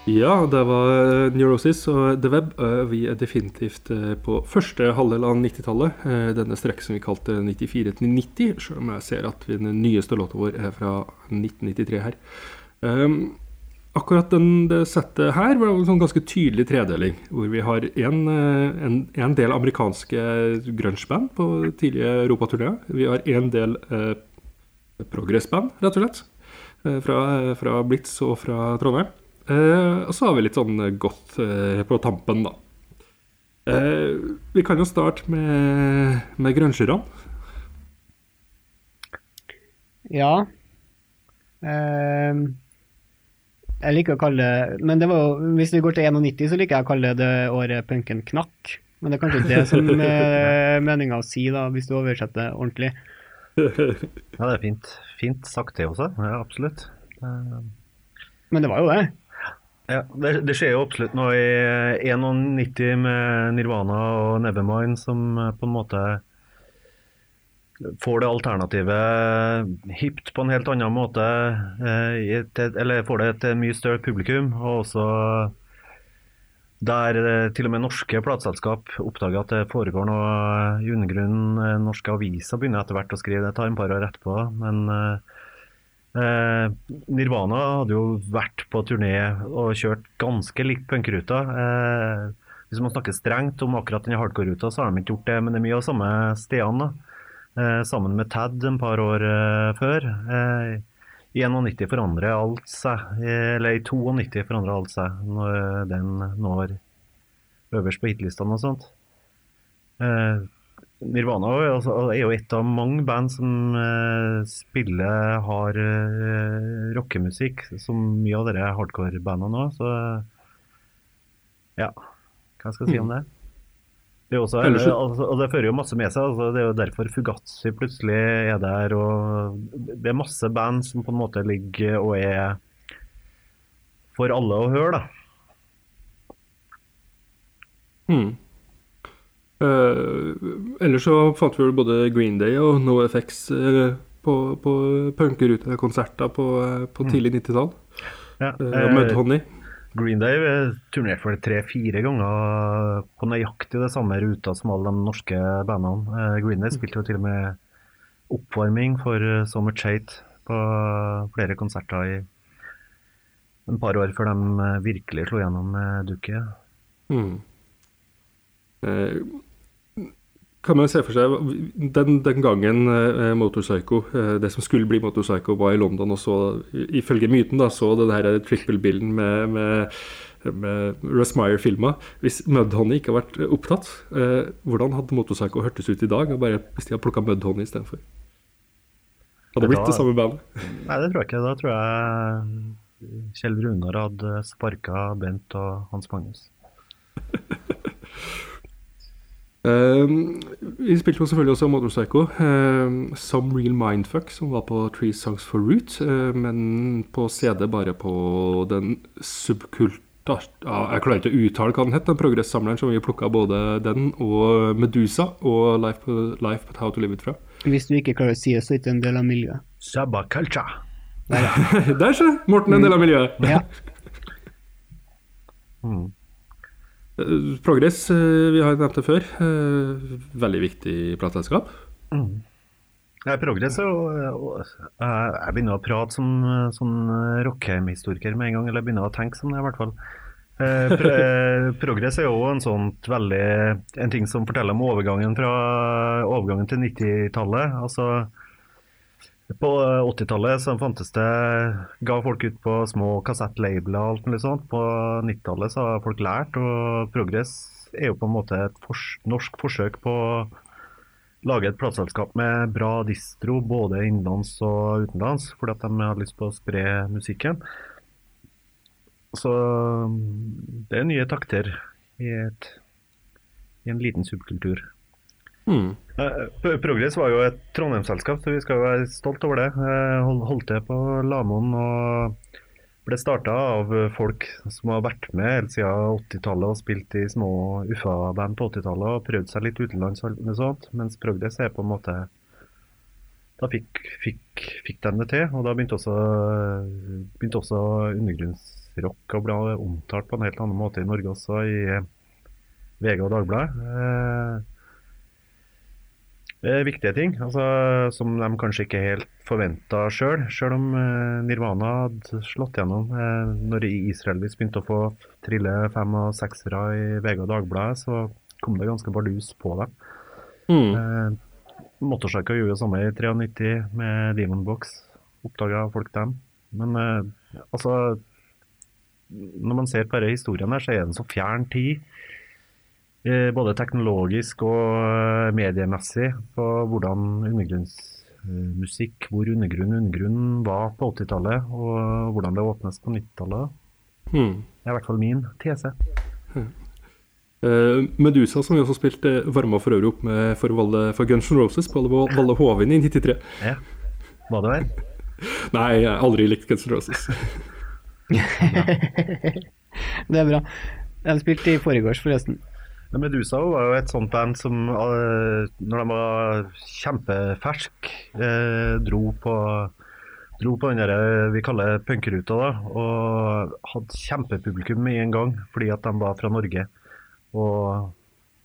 Ja, det var eh, Neurosis og The Web. Eh, Vi er definitivt eh, på første halvdel av 90-tallet. eh, Denne strekk som vi kalte 94 til 90, selv om jeg ser at den nyeste låta vår er fra 1993 her. Um, akkurat den, det settet her var en sånn ganske tydelig tredeling, hvor vi har en, en, en del amerikanske grungeband på tidlige europaturneer. Vi har en del eh, progressband, rett og slett, fra, fra Blitz og fra Trondheim. Eh, og så har vi litt sånn godt eh, på tampen, da. Eh, vi kan jo starte med, med grungerne. Ja. Ehm, jeg liker å kalle det Men det var, hvis vi går til 91, så liker jeg å kalle det det året punken knakk. Men det er kanskje ikke det som [LAUGHS] er meninga å si, da, hvis du oversetter ordentlig. Ja, det er fint. Fint sagt det også. Ja, absolutt. Eh, Men det var jo det. Ja, det, det skjer jo absolutt noe i 91 med Nirvana og Nevermind som eh, på en måte får det alternativet hipt på en helt annen måte, eh, eller får det et mye større publikum. Og også der eh, til og med norske plateselskap oppdager at det foregår noe i undergrunnen. Norske aviser begynner etter hvert å skrive det, tar et par år etterpå. Men eh, Nirvana hadde jo vært på turné og kjørt ganske likt punkruta. Eh, hvis man snakker strengt om akkurat den hardcore-ruta, så har de ikke gjort det, men det er mye av samme stedene. Eh, sammen med Tad en par år eh, før. Eh, I 91 forandrer alt seg, eh, eller i 92 forandrer alt seg når den når øverst på hitlistene og sånt. Eh, Nirvana er altså- er jo et av mange band som eh, spiller hard eh, rockemusikk, som mye av dere hardcore-bandene òg, så ja. Hva skal jeg si om det? Det, er også, altså, og det fører jo masse med seg. Altså, det er jo derfor Fugazi plutselig er der. og Det er masse band som på en måte ligger og er for alle å høre, da. Hmm. Eh, ellers så fant vi vel både Green Day og NoFX uh, på, på punkerutekonserter på, eh, på tidlig 90-tall. Ja, Uh, Mudhoney. Green Day turnerte vel tre-fire ganger på nøyaktig det samme ruta som alle de norske bandene. Green Day spilte jo til og med oppvarming for Summer Chate på flere konserter i en par år før de virkelig slo gjennom med dukket. Hmm. Kan man se for seg den, den gangen eh, Motorpsycho, eh, det som skulle bli Motorpsycho, var i London og så, ifølge myten, da, så den her triple-bilden med, med, med Russ Meyer-filma. Hvis Mudhoney ikke hadde vært opptatt, eh, hvordan hadde Motorpsycho hørtes ut i dag? og Bare hvis de hadde plukka Mudhoney istedenfor? Hadde det blitt Da- det samme bandet? [LAUGHS] Nei, det tror jeg ikke. Da tror jeg Kjell Runar hadde sparka Bent og Hans Magnus. [LAUGHS] Eh, vi spilte jo selvfølgelig også Motorpsycho. Uh, Some Real Mindfuck, som var på Three Songs for Root, eh, men på CD bare på den subkulta ja, Jeg klarer ikke å uttale hva den het, den progressamleren som vi plukka både den og Medusa og Life, Life But How To Live It fra. Hvis du ikke klarer å si det, så er det ikke en del av miljøet. Sabaculture. [LAUGHS] Der, se! Morten er en del av miljøet. Ja. [LAUGHS] Mm. Eh, Progress, eh, vi har nevnt det før. eh, Veldig viktig plateselskap. Ja, Progress er jo Jeg begynner å prate som som Rockheim-historiker med en gang, eller jeg begynner å tenke som det, i hvert fall. Pro [LAUGHS] Progress er jo en sånt veldig En ting som forteller om overgangen fra overgangen til 90-tallet. Altså på 80-tallet så fantes det ga folk ut på små kassettlabler og alt mulig sånt. På 90-tallet så har folk lært, og Progress er jo på en måte et fors norsk forsøk på å lage et plateselskap med bra distro både innenlands og utenlands, fordi at de har lyst på å spre musikken. Så mm, det er nye takter i, et, i en liten subkultur. Hmm. Eh, Progress var jo et Trondheim-selskap, så vi skal være stolt over det. Eh, Holdt til på Lamoen og ble starta av folk som har vært med helt siden 80-tallet og spilt i små UFA-band på 80-tallet og prøvd seg litt utenlands og sånt, mens Progress er på en måte Da fikk, fikk, fikk de det til, og da begynte også, begynte også undergrunnsrock å bli omtalt på en helt annen måte i Norge også, i VG og Dagbladet. Eh, viktige ting altså, som de kanskje ikke helt forventa sjøl. Sjøl om eh, Nirvana hadde slått gjennom. Eh, når Israelis begynte å få trille fem- og seksere i VG og Dagbladet, så kom det ganske bardus på dem. Mm. Eh, Motorcycle gjorde det samme i 93 med Demon Box. Oppdaga folk dem. Men eh, altså Når man ser på denne historien her, så er det en så fjern tid. Eh, både teknologisk og eh, mediemessig på hvordan undergrunnsmusikk, hvor undergrunn undergrunn var på 80-tallet, og hvordan det åpnes på 90-tallet. Hmm. Det er i hvert fall min tese. Eh, Medusa, som vi også spilte, varma for øvrig opp med for, Valle, for Guns N' Roses på Valle Valle Hovin i 93. Ja. Var det vel? [LAUGHS] Nei, jeg har aldri likt Guns N' Roses. [LAUGHS] Det er bra. De spilte i forgårs, forresten. Medusa var jo et sånt band som eh, når de var kjempefersk, eh, dro på dro på den der vi kaller punkeruta, da, og hadde kjempepublikum med en gang, fordi at de var fra Norge. Og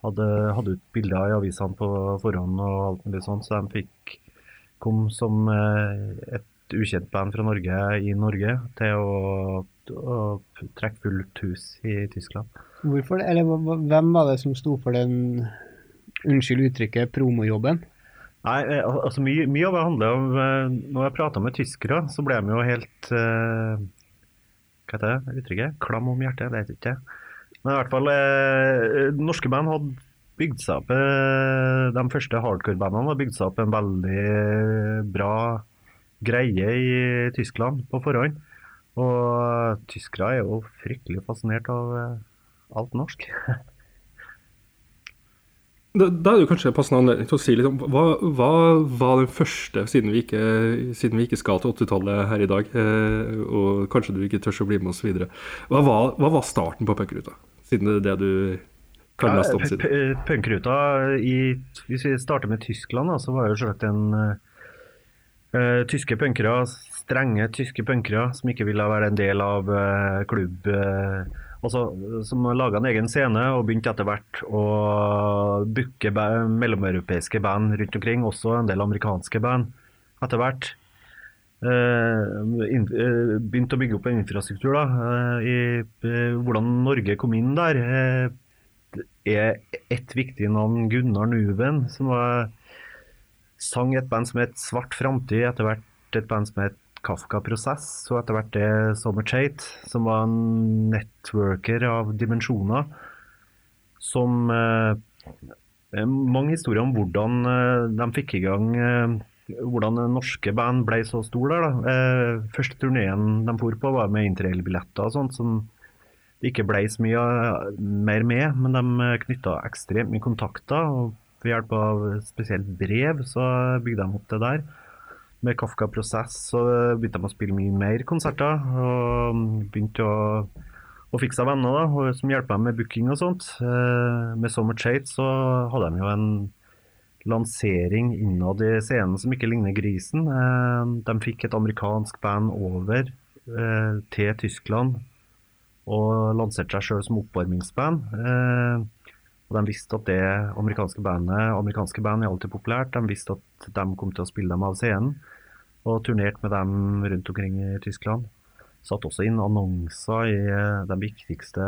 hadde, hadde ut bilder i avisene på forhånd og alt mulig sånt, så de fikk kom som eh, et ukjent band fra Norge i Norge til å, å trekke fullt hus i Tyskland. Hvorfor det? Eller hvem var det som sto for den, unnskyld uttrykket, promojobben? Nei, eh, altså mye, mye av det handler om eh, Når jeg prata med tyskere, så ble de jo helt uh, Hva heter det uttrykket? Klam om hjertet? Det vet jeg ikke. Men i hvert fall uh, Norske band hadde bygd seg opp uh, De første hardcore-bandene hadde bygd seg opp en veldig bra greie i Tyskland på forhånd. Og tyskere er jo fryktelig fascinert av eh, alt norsk. [LAUGHS] Da, da er det kanskje en passende anledning til å si litt om hva, hva var den første, siden vi ikke, siden vi ikke skal til 80-tallet her i dag, eh, og kanskje du ikke tør å bli med oss videre. Hva var, hva var starten på punkruta? Siden det er det du kan mest om Ja, Punkruta i Hvis vi starter med Tyskland, da, så var jo selvsagt en eh, tyske punkere, strenge tyske punkere, som ikke ville være en del av uh, klubb Uh, altså, Som laga en egen scene og begynte etter hvert å booke mellomeuropeiske band rundt omkring, også en del amerikanske band etter hvert. Begynte å bygge opp en infrastruktur da, i hvordan Norge kom inn der. er ett viktig navn Gunnar Nuven, som var, sang et band som het Svart Framtid, etter hvert et band som het Kafka Prosess, og etter hvert det Summer Chate, som var en networker av dimensjoner, som eh, mange historier om hvordan eh, de fikk i gang eh, hvordan norske band ble så store der. Da. Eh, første turneen de for på, var med interrailbilletter og sånt, som det ikke ble så mye eh, mer med, men de knytta ekstremt mye kontakter. og Ved hjelp av spesielt brev så bygde de opp det der. Med Kafka Prosess så begynte de å spille mye mer konserter. Og begynte å, å fikse venner da, som hjelper dem med booking og sånt. Eh, Med Summer Chate så hadde de jo en lansering innad i scenen som ikke ligner grisen. Eh, De fikk et amerikansk band over eh, til Tyskland og lanserte seg sjøl som oppvarmingsband. Og de visste at det amerikanske bandet Amerikanske band er alltid populært. De visste at de kom til å spille dem av scenen, og turnerte med dem rundt omkring i Tyskland. Satt også inn annonser i eh, de viktigste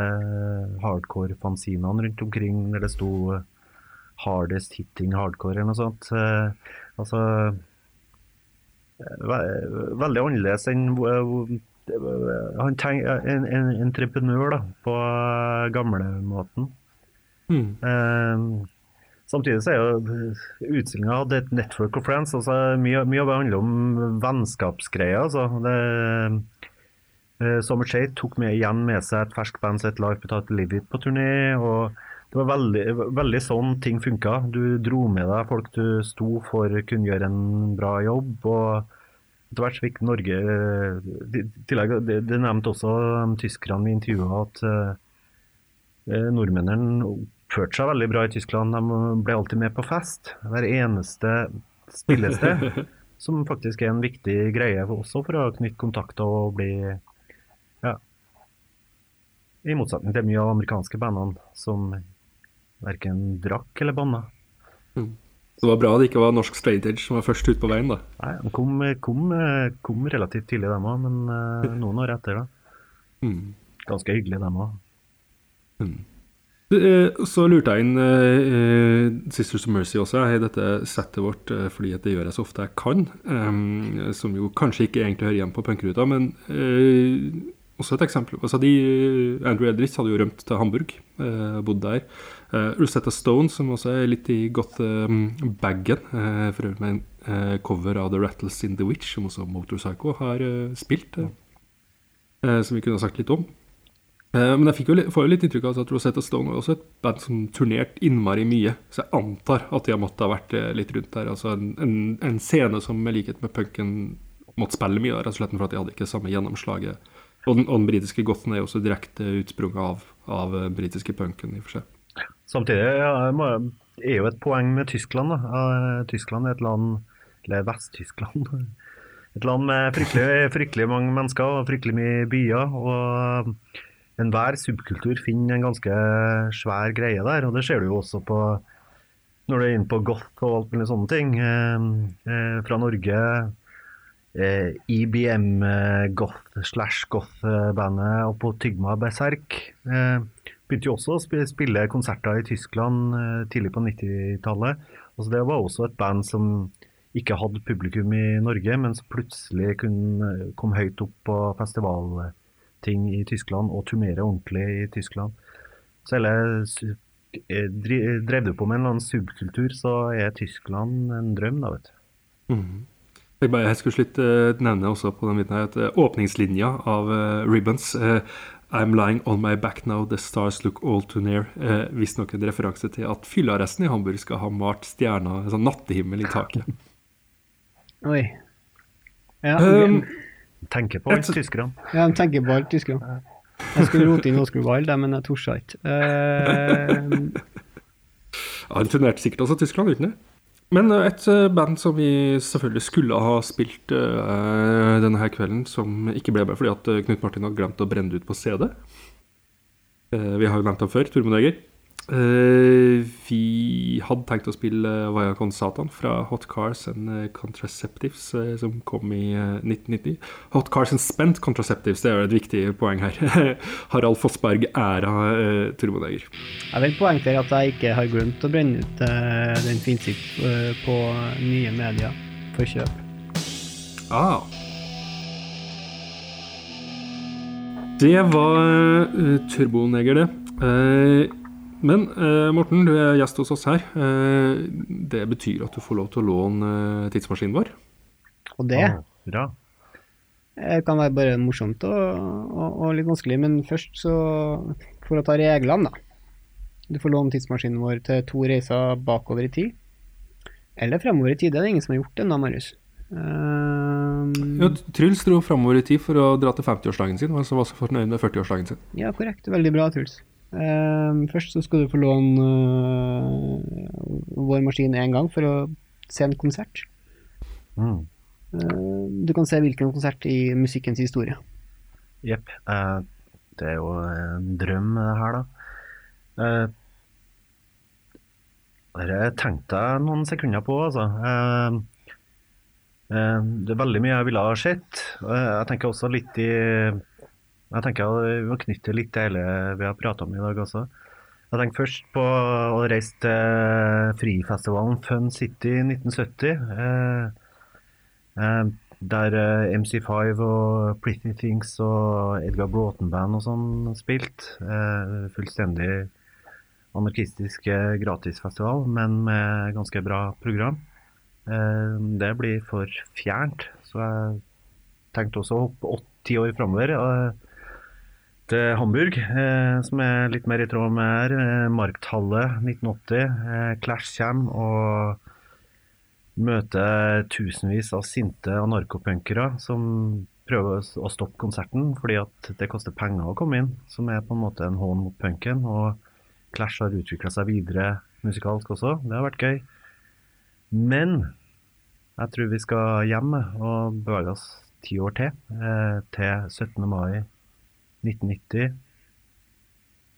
hardcore-fanzinene rundt omkring der det sto eh, 'Hardest hitting hardcore' eller noe sånt. Eh, altså Veldig annerledes enn han tenk, en, en entreprenør da, på gamlemåten. Mm. Eh, Samtidig så er jo utstillinga hadde et network of friends. altså Mye, av det handler om vennskapsgreier. altså det eh, Summer Shade tok med, igjen med seg et ferskt band som het Life betalt Live It på turné. og Det var veldig, veldig sånn ting funka. Du dro med deg folk du sto for kunne gjøre en bra jobb. og etter hvert fikk Norge eh, tillegg, Det, det nevnte også de tyskerne vi intervjua at eh, nordmennene oppførte seg veldig bra i Tyskland. De ble alltid med på fest. Hver eneste spillested. [LAUGHS] som faktisk er en viktig greie også for å knytte kontakter og bli ja, I motsetning til mye av amerikanske bandene som verken drakk eller banna. Mm. Så det var bra det ikke var norsk straight edge som var først ut på veien, da. Nei, De kom, kom, kom relativt tidlig, dem òg, men uh, noen år etter, da. Mm. Ganske hyggelig, dem òg. Mm. Så lurte jeg inn uh, Sisters of Mercy også i dette settet vårt, fordi at det gjør jeg så ofte jeg kan. Som jo kanskje ikke egentlig hører hjemme på punkruta, men også et eksempel. Altså de, Andrew Edris hadde jo rømt til Hamburg, bodd der. Rosetta Stone, som også er litt i Goth-bagen, uh, for øvrig med en cover av The Rattles in the Witch, som også Motorpsycho har spilt, som vi kunne ha sagt litt om. Men jeg jo, får jo litt inntrykk av at Rosetta Stone er også et band som turnerte innmari mye. Så jeg antar at de har måttet ha vært litt rundt der. Altså en, en, en scene som i likhet med punken måtte spille mye, rett og slett for at de hadde ikke samme gjennomslaget og den, den britiske gothen er jo også direkte utsprunget av, av den britiske punken, i og for seg. Samtidig ja, er jo et poeng med Tyskland. Da. Tyskland er et land, eller Vest-Tyskland, et land med fryktelig, fryktelig mange mennesker og fryktelig mye byer. og Enhver subkultur finner en ganske svær greie der, og det ser du jo også på når du er inne på goth og alt mulig sånne ting. Eh, eh, fra Norge eh, IBM eh, goth slash goth-bandet og på Tygma Berserk. Eh, begynte jo også å spille konserter i Tyskland eh, tidlig på 90-tallet. Altså, det var også et band som ikke hadde publikum i Norge, men som plutselig kunne, kom høyt opp på festivalting i Tyskland og turnere ordentlig i Tyskland. Så hele eh, Drev du på med en eller annen subkultur, så er Tyskland en drøm, da, vet du. Mm. Jeg, bare, jeg skulle slutt uh, nevne også på den biten her at uh, åpningslinja av uh, Ribbons I'm lying on my back now, the stars look all too near. Eh, Visstnok en referanse til at fyllearresten i Hamburg skal ha malt stjerner, sånn nattehimmel i taket. Oi. Ja, okay. um, tenker på alt tyskerne. Ja, de tenker på alt tyskerne. Jeg skulle rote inn Oscar Wilde, men jeg torde ikke. Uh, [LAUGHS] ja, han turnerte sikkert også Tyskland, uten det? Men eh, et eh, band som vi selvfølgelig skulle ha spilt uh, denne her kvelden, som ikke ble med fordi at Knut Martin hadde glemt å brenne det ut på CD. Uh, vi har jo nevnt ham før, Tormod Eger. Uh, vi hadde tenkt å spille Vaya Con Satan fra Hot Cars and Contraceptives, uh, som kom i uh, 1990. Hot Cars and Spent Contraceptives, det er jo et viktig poeng her. [LAUGHS] Harald Fossberg æra uh, turboneger. Jeg vil poengtere at jeg ikke har glemt å brenne ut den finnes på nye medier for kjøp. Ah. Det var Turboneger, det. Men eh, Morten, du er gjest hos oss her. Eh, det betyr at du får lov til å låne eh, tidsmaskinen vår. Og det Bra. Det kan være bare morsomt og, og, og, litt vanskelig, men først så For å ta reglene, da. Du får låne tidsmaskinen vår til to reiser bakover i tid. Eller fremover i tid. Det er det ingen som har gjort ennå, Marius. Um, ja, Truls dro fremover i tid for å dra til 50-årsdagen sin, og så var så fornøyd med 40-årsdagen sin. Ja, korrekt. Veldig bra, Truls. Uh, først så skal du få låne uh, vår maskin én gang for å se en konsert. Mm. Uh, du kan se hvilken konsert i musikkens historie. Jepp. Eh, det er jo en drøm, det her, da. Det tenkte jeg noen sekunder på, altså. det er veldig mye jeg ville ha sett. Jeg tenker også litt i jeg tenker Vi må knytte litt til hele vi har prata om i dag også. Jeg tenker først på å reise til frifestivalen Fun City 1970. Eh, eh, der eh, MC5 og Pretty Things og Edgar Broughton Band og sånn spilt. Eh, fullstendig anarkistisk gratisfestival, men med ganske bra program. Det blir for fjernt, så jeg tenkte også å hoppe åtte-ti år framover. Til Hamburg, eh, som er litt mer i tråd med her. Eh, Markthalle 1980. Eh, Clash kommer og møter tusenvis av sinte anarkopunkere som prøver å stoppe konserten fordi at det koster penger å komme inn, som er på en måte en hån mot punken. Og Clash har utvikla seg videre musikalsk også. Det har vært gøy. Men jeg tror vi skal hjem og bevege oss ti år til, eh, til 17. mai 1990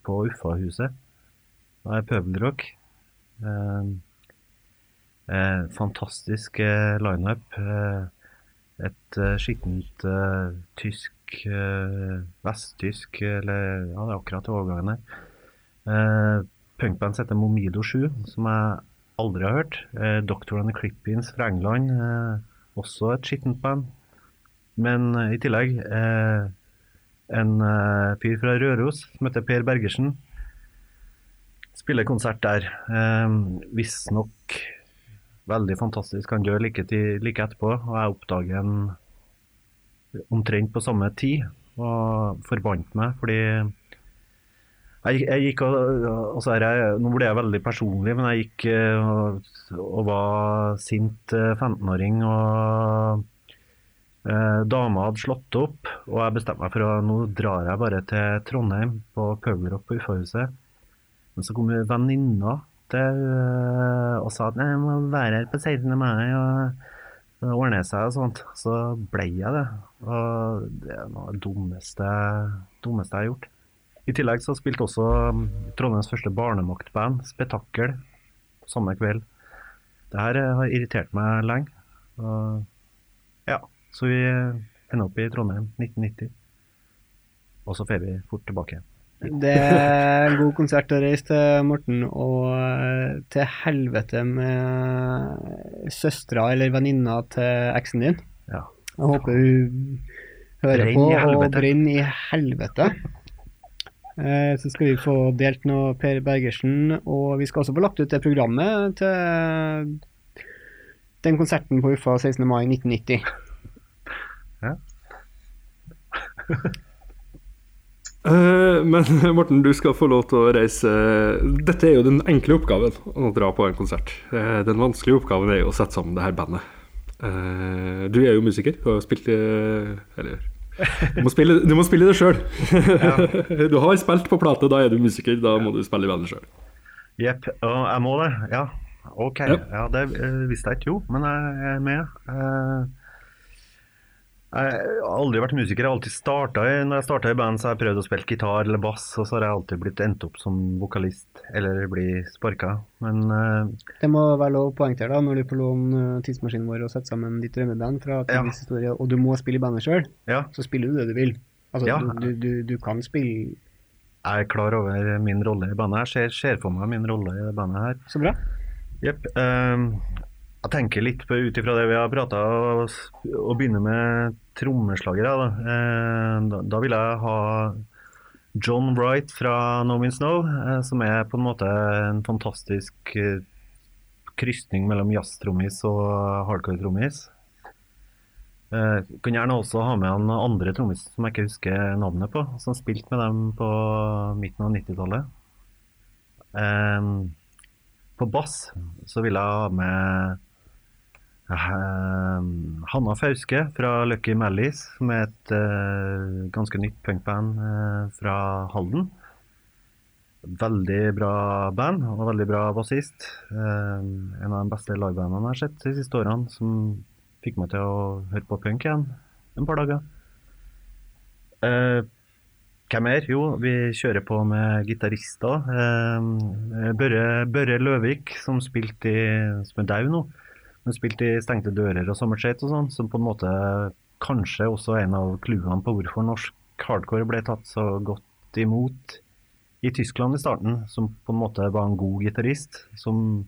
på Uffa-huset. Da er pøbelrock. Eh, eh, fantastisk eh, lineup. Eh, et eh, skittent eh, tysk Vesttysk, eller ja, det er akkurat overgangen her. Eh, punkband heter Momido 7, som jeg aldri har hørt. Eh, Doctor and the Clippins fra England, også et skittent band. Men i tillegg eh, en uh, fyr fra Røros som heter Per Bergersen. Spiller konsert der. Eh, Visstnok veldig fantastisk. Han dør like, like etterpå, og jeg oppdager en omtrent på samme tid. Og forbandt meg, fordi jeg, jeg gikk og, og er, Nå ble jeg veldig personlig, men jeg gikk eh, og, og var sint eh, 15-åring. og dama hadde slått opp, og jeg bestemte meg for å nå drar jeg bare til Trondheim på Pøbelrock på Uffa-huset. Men så kom venninna til eh, og sa at jeg må være her på 16. mai og ordne seg og sånt. Så ble jeg det. Og det er noe av det dummeste jeg har gjort. I tillegg så spilte også mm, Trondheims første barnemaktband, Spetakkel, samme kveld. Det her eh, har irritert meg lenge. Og ja, så vi ender opp i Trondheim 1990. Og så får vi fort tilbake. Det er en god konsert å reise til, Morten, og eh, til helvete med søstera eller venninna til eksen din. Ja. Jeg håper hun hører Brenn på og brenner i helvete. Eh, Så skal vi få delt noe Per Bergersen, og vi skal også få lagt ut det programmet til den konserten på Uffa 16. mai 1990. Eh, [LAUGHS] men Morten, du skal få lov til å reise Dette er jo den enkle oppgaven, å dra på en konsert. Eh, Den vanskelige oppgaven er jo å sette sammen det her bandet. Eh, Du er jo musiker og har spilt eh, Eller du må spille, du må spille det sjøl. [LAUGHS] Du har spilt på plate, da er du musiker. Da må du spille i bandet sjøl. Jepp. Jeg må det? Ja. Ok. Ja. Ja, det eh, visste jeg ikke, jo. Men jeg er med. Jeg har aldri vært musiker. Jeg har alltid starta i Når jeg starta i band, så har jeg prøvd å spille gitar eller bass, og så har jeg alltid blitt endt opp som vokalist eller bli sparka. Men uh, Det må være lov å poengtere da, når du får låne eh, tidsmaskinen vår og sette sammen ditt drømmeband fra Ja. historie, og du må spille i bandet sjøl, ja, så spiller du det du vil. Altså, Ja. du, du, du, kan spille jeg er klar over min rolle i bandet. Jeg ser, ser for meg min rolle i det bandet her. så bra. Jepp. ehm, jeg tenker litt ut ifra det vi har prata og, og begynne med trommeslagere. Eh, da, da vil jeg ha John Wright fra No Means No, eh, som er på en måte en fantastisk eh, krysning mellom jazztrommis og hardcore-trommis. Kan gjerne også ha med han andre trommis som jeg ikke husker navnet på, som spilte med dem på midten av 90-tallet. Eh, på bass så vil jeg ha med Hanna Fauske fra Lucky Mallies, er et uh, ganske nytt punkband uh, fra Halden. Veldig bra band og veldig bra bassist. Uh, en av de beste livebandene jeg har sett de siste årene, som fikk meg til å høre på punk igjen en par dager. Eh, hvem er? Jo, vi kjører på med gitarister. Eh, Børre, Børre Løvik, som spilte i Som er dau nå. Men spilte i Stengte dører og Summershade og sånn, som på en måte kanskje også er en av clouene på hvorfor norsk hardcore ble tatt så godt imot i Tyskland i starten, som på en måte var en god gitarist, som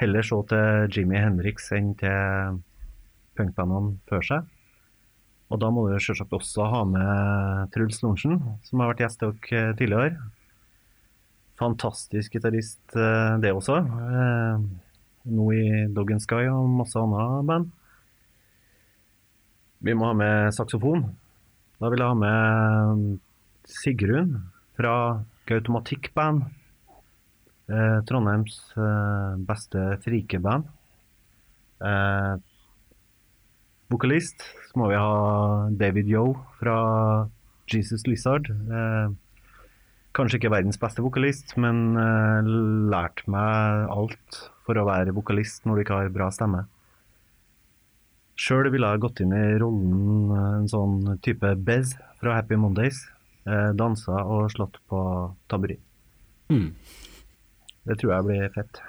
heller så til Jimmy Henriks enn til punkbandene før seg. Og da må du selvsagt også ha med Truls Lorentzen, som har vært gjest til dere tidligere. fantastisk gitarist, eh, det også. Nå i Dog and Sky og masse andre band. Vi må ha med saksofon. Da vil jeg ha med Sigrun fra Gautomatikk Band. Eh, Trondheims eh, beste frikeband. Eh, vokalist så må vi ha David Yo fra Jesus Lizard. Eh, kanskje ikke verdens beste vokalist, men eh, lært meg alt for å være vokalist når du ikke har bra stemme. Sjøl ville jeg gått inn i rollen eh, en sånn type Bez fra Happy Mondays. Eh, dansa og slått på taburi. Mm. Det tror jeg blir fett.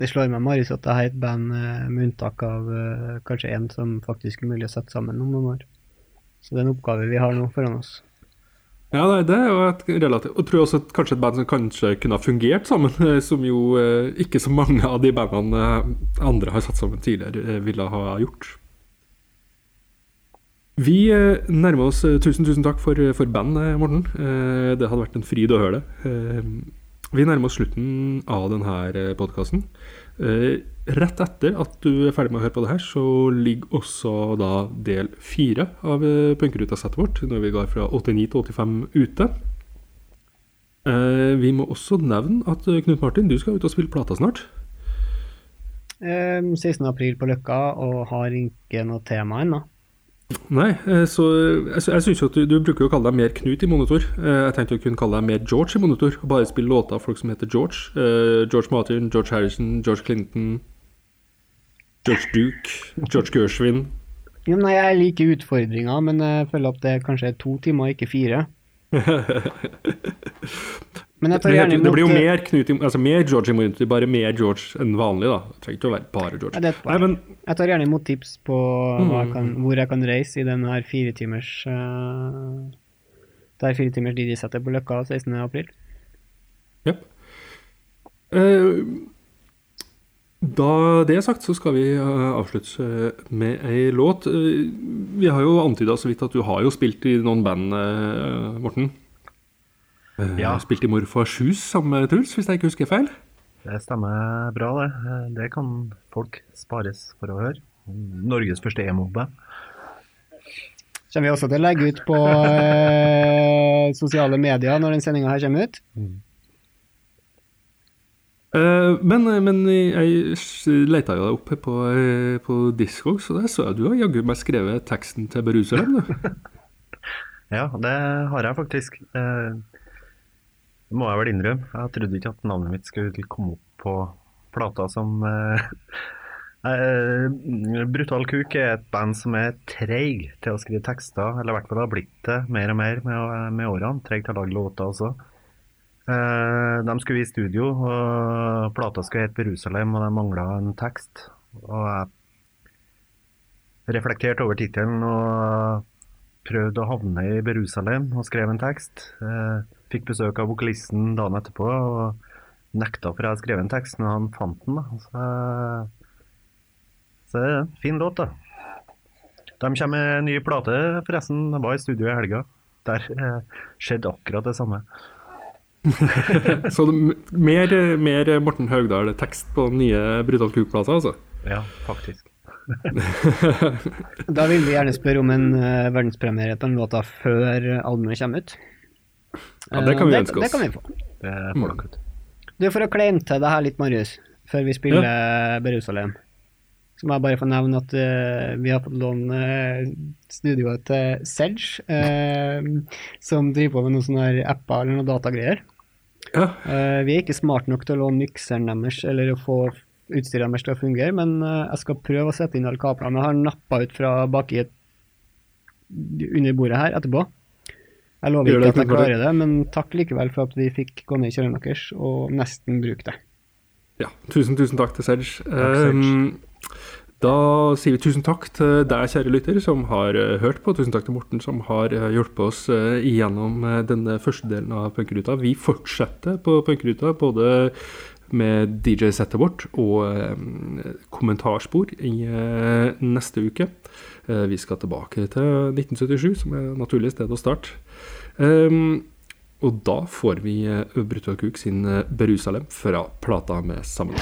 Det slår meg, Marius, at jeg har et band eh, med unntak av eh, kanskje én som faktisk er mulig å sette sammen om noen år. Så det er en oppgave vi har nå foran oss. Ja, nei, det er jo et relativt Og tror også kanskje et band som kanskje kunne ha fungert sammen, eh, som jo eh, ikke så mange av de bandene eh, andre har satt sammen tidligere, ville ha gjort. Vi nærmer oss Tusen, tusen takk for, for band, eh, Morten. Det hadde vært en fryd å høre det. Vi nærmer oss slutten av denne podkasten. Rett etter at du er ferdig med å høre på det her, så ligger også da del fire av punkerutasettet Punkeruta-settet vårt, når vi går fra 89 til 85 ute. Eh, Vi må også nevne at eh, Knut Martin, du skal ut og spille plata snart. Eh, 16. april på Løkka, og har ikke noe tema ennå. Nei, eh, så jeg, synes jo at du, du bruker å kalle deg mer Knut i monitor. Eh, Jeg tenkte å kunne kalle deg mer George i monitor, og bare spille låter av folk som heter George. Eh, George Martin, George Harrison, George Clinton, George Duke, George Gershwin. Ja, nei, jeg liker utfordringer, men jeg føler at det kanskje er to timer, ikke fire. [LAUGHS] Men jeg tar gjerne gjerne det blir jo eh, mer Knut altså mer George i bare mer George enn vanlig, da. Det trenger ikke å være bare George. Ja, er Nei, men Jeg tar gjerne imot tips på jeg Mm. kan, hvor jeg kan reise i den her firetimers uh, Det her firetimers DJ-settet på Løkka 16. april. Japp. Da det er sagt, så skal vi eh, avslutte med ei låt. Eh, vi har jo antyda så vidt at du har jo spilt i noen band, eh, Morten. Ja. Spilt i Morfars hus sammen med Truls, hvis jeg ikke husker feil. Det stemmer bra, det. Det kan folk spares for å høre. Norges første emo-band. Kommer vi også til å legge ut på sosiale medier når den sendinga her kommer ut. Eh, men, men jeg leita jo deg opp på, eh, på Discog, så der så jeg du har jaggu meg skrevet teksten til 'Beruseren'. [LAUGHS] Ja, det har jeg faktisk. Eh, Det må jeg vel innrømme. Jeg trodde ikke at navnet mitt skulle komme opp på plata som eh, [LAUGHS] eh, Brutal Kuk er et band som er treig til å skrive tekster, eller i hvert fall har blitt det mer og mer med, med årene. Treig til å lage låter også. Eh, de skulle i studio, og plata skulle hete Jerusalem, og de mangla en tekst. Og jeg reflekterte over tittelen og prøvde å havne i Jerusalem og skrev en tekst. Eh, fikk besøk av vokalisten dagen etterpå og nekta for jeg hadde skrevet en tekst, men han fant den. da. Så, det er en fin låt, da. De kommer med en ny plate, forresten. Jeg var i studio i helga. Der eh, skjedde akkurat det samme. [LAUGHS] Så mer, mer Morten Haugdal tekst på den nye Brutal Kuk-plata, altså. Ja, faktisk. [LAUGHS] Da vil vi gjerne spørre om en uh, verdenspremiere på den låta før albumet kommer ut. Ja, det kan vi Eh, ønske oss. Det kan vi få. Det får dere ut. Du, For å kleine til det her litt, Marius, før vi spiller Jerusalem, så må jeg bare få nevne at uh, vi har fått låne uh, studioet til Sedge, uh, som driver på med noen sånne apper eller noen datagreier. Ja. Uh, vi er ikke smart nok til å låne mikseren deres eller å få utstyret deres til å fungere, men eh, jeg skal prøve å sette inn alle kablene. Jeg har nappa ut fra baki under bordet her etterpå. Jeg lover ikke at jeg klarer det, men takk likevel for at vi fikk gå ned i kjelleren deres og nesten bruke det. Ja, tusen, tusen takk til Sedge. Takk, Serge. Um, da sier vi tusen takk til deg, kjære lytter, som har eh, hørt på. Tusen takk til Morten, som har eh, hjulpet oss uh, gjennom eh, denne første delen av Punkeruta. Vi fortsetter på Punkeruta, både med DJ-settet vårt og eh, kommentarspor i eh, neste uke. Eh, vi skal tilbake til 1977, som er naturlig sted å starte. Um, Og da får vi eh, Brutal Cook sin eh, Berusalem fra plata med sammen.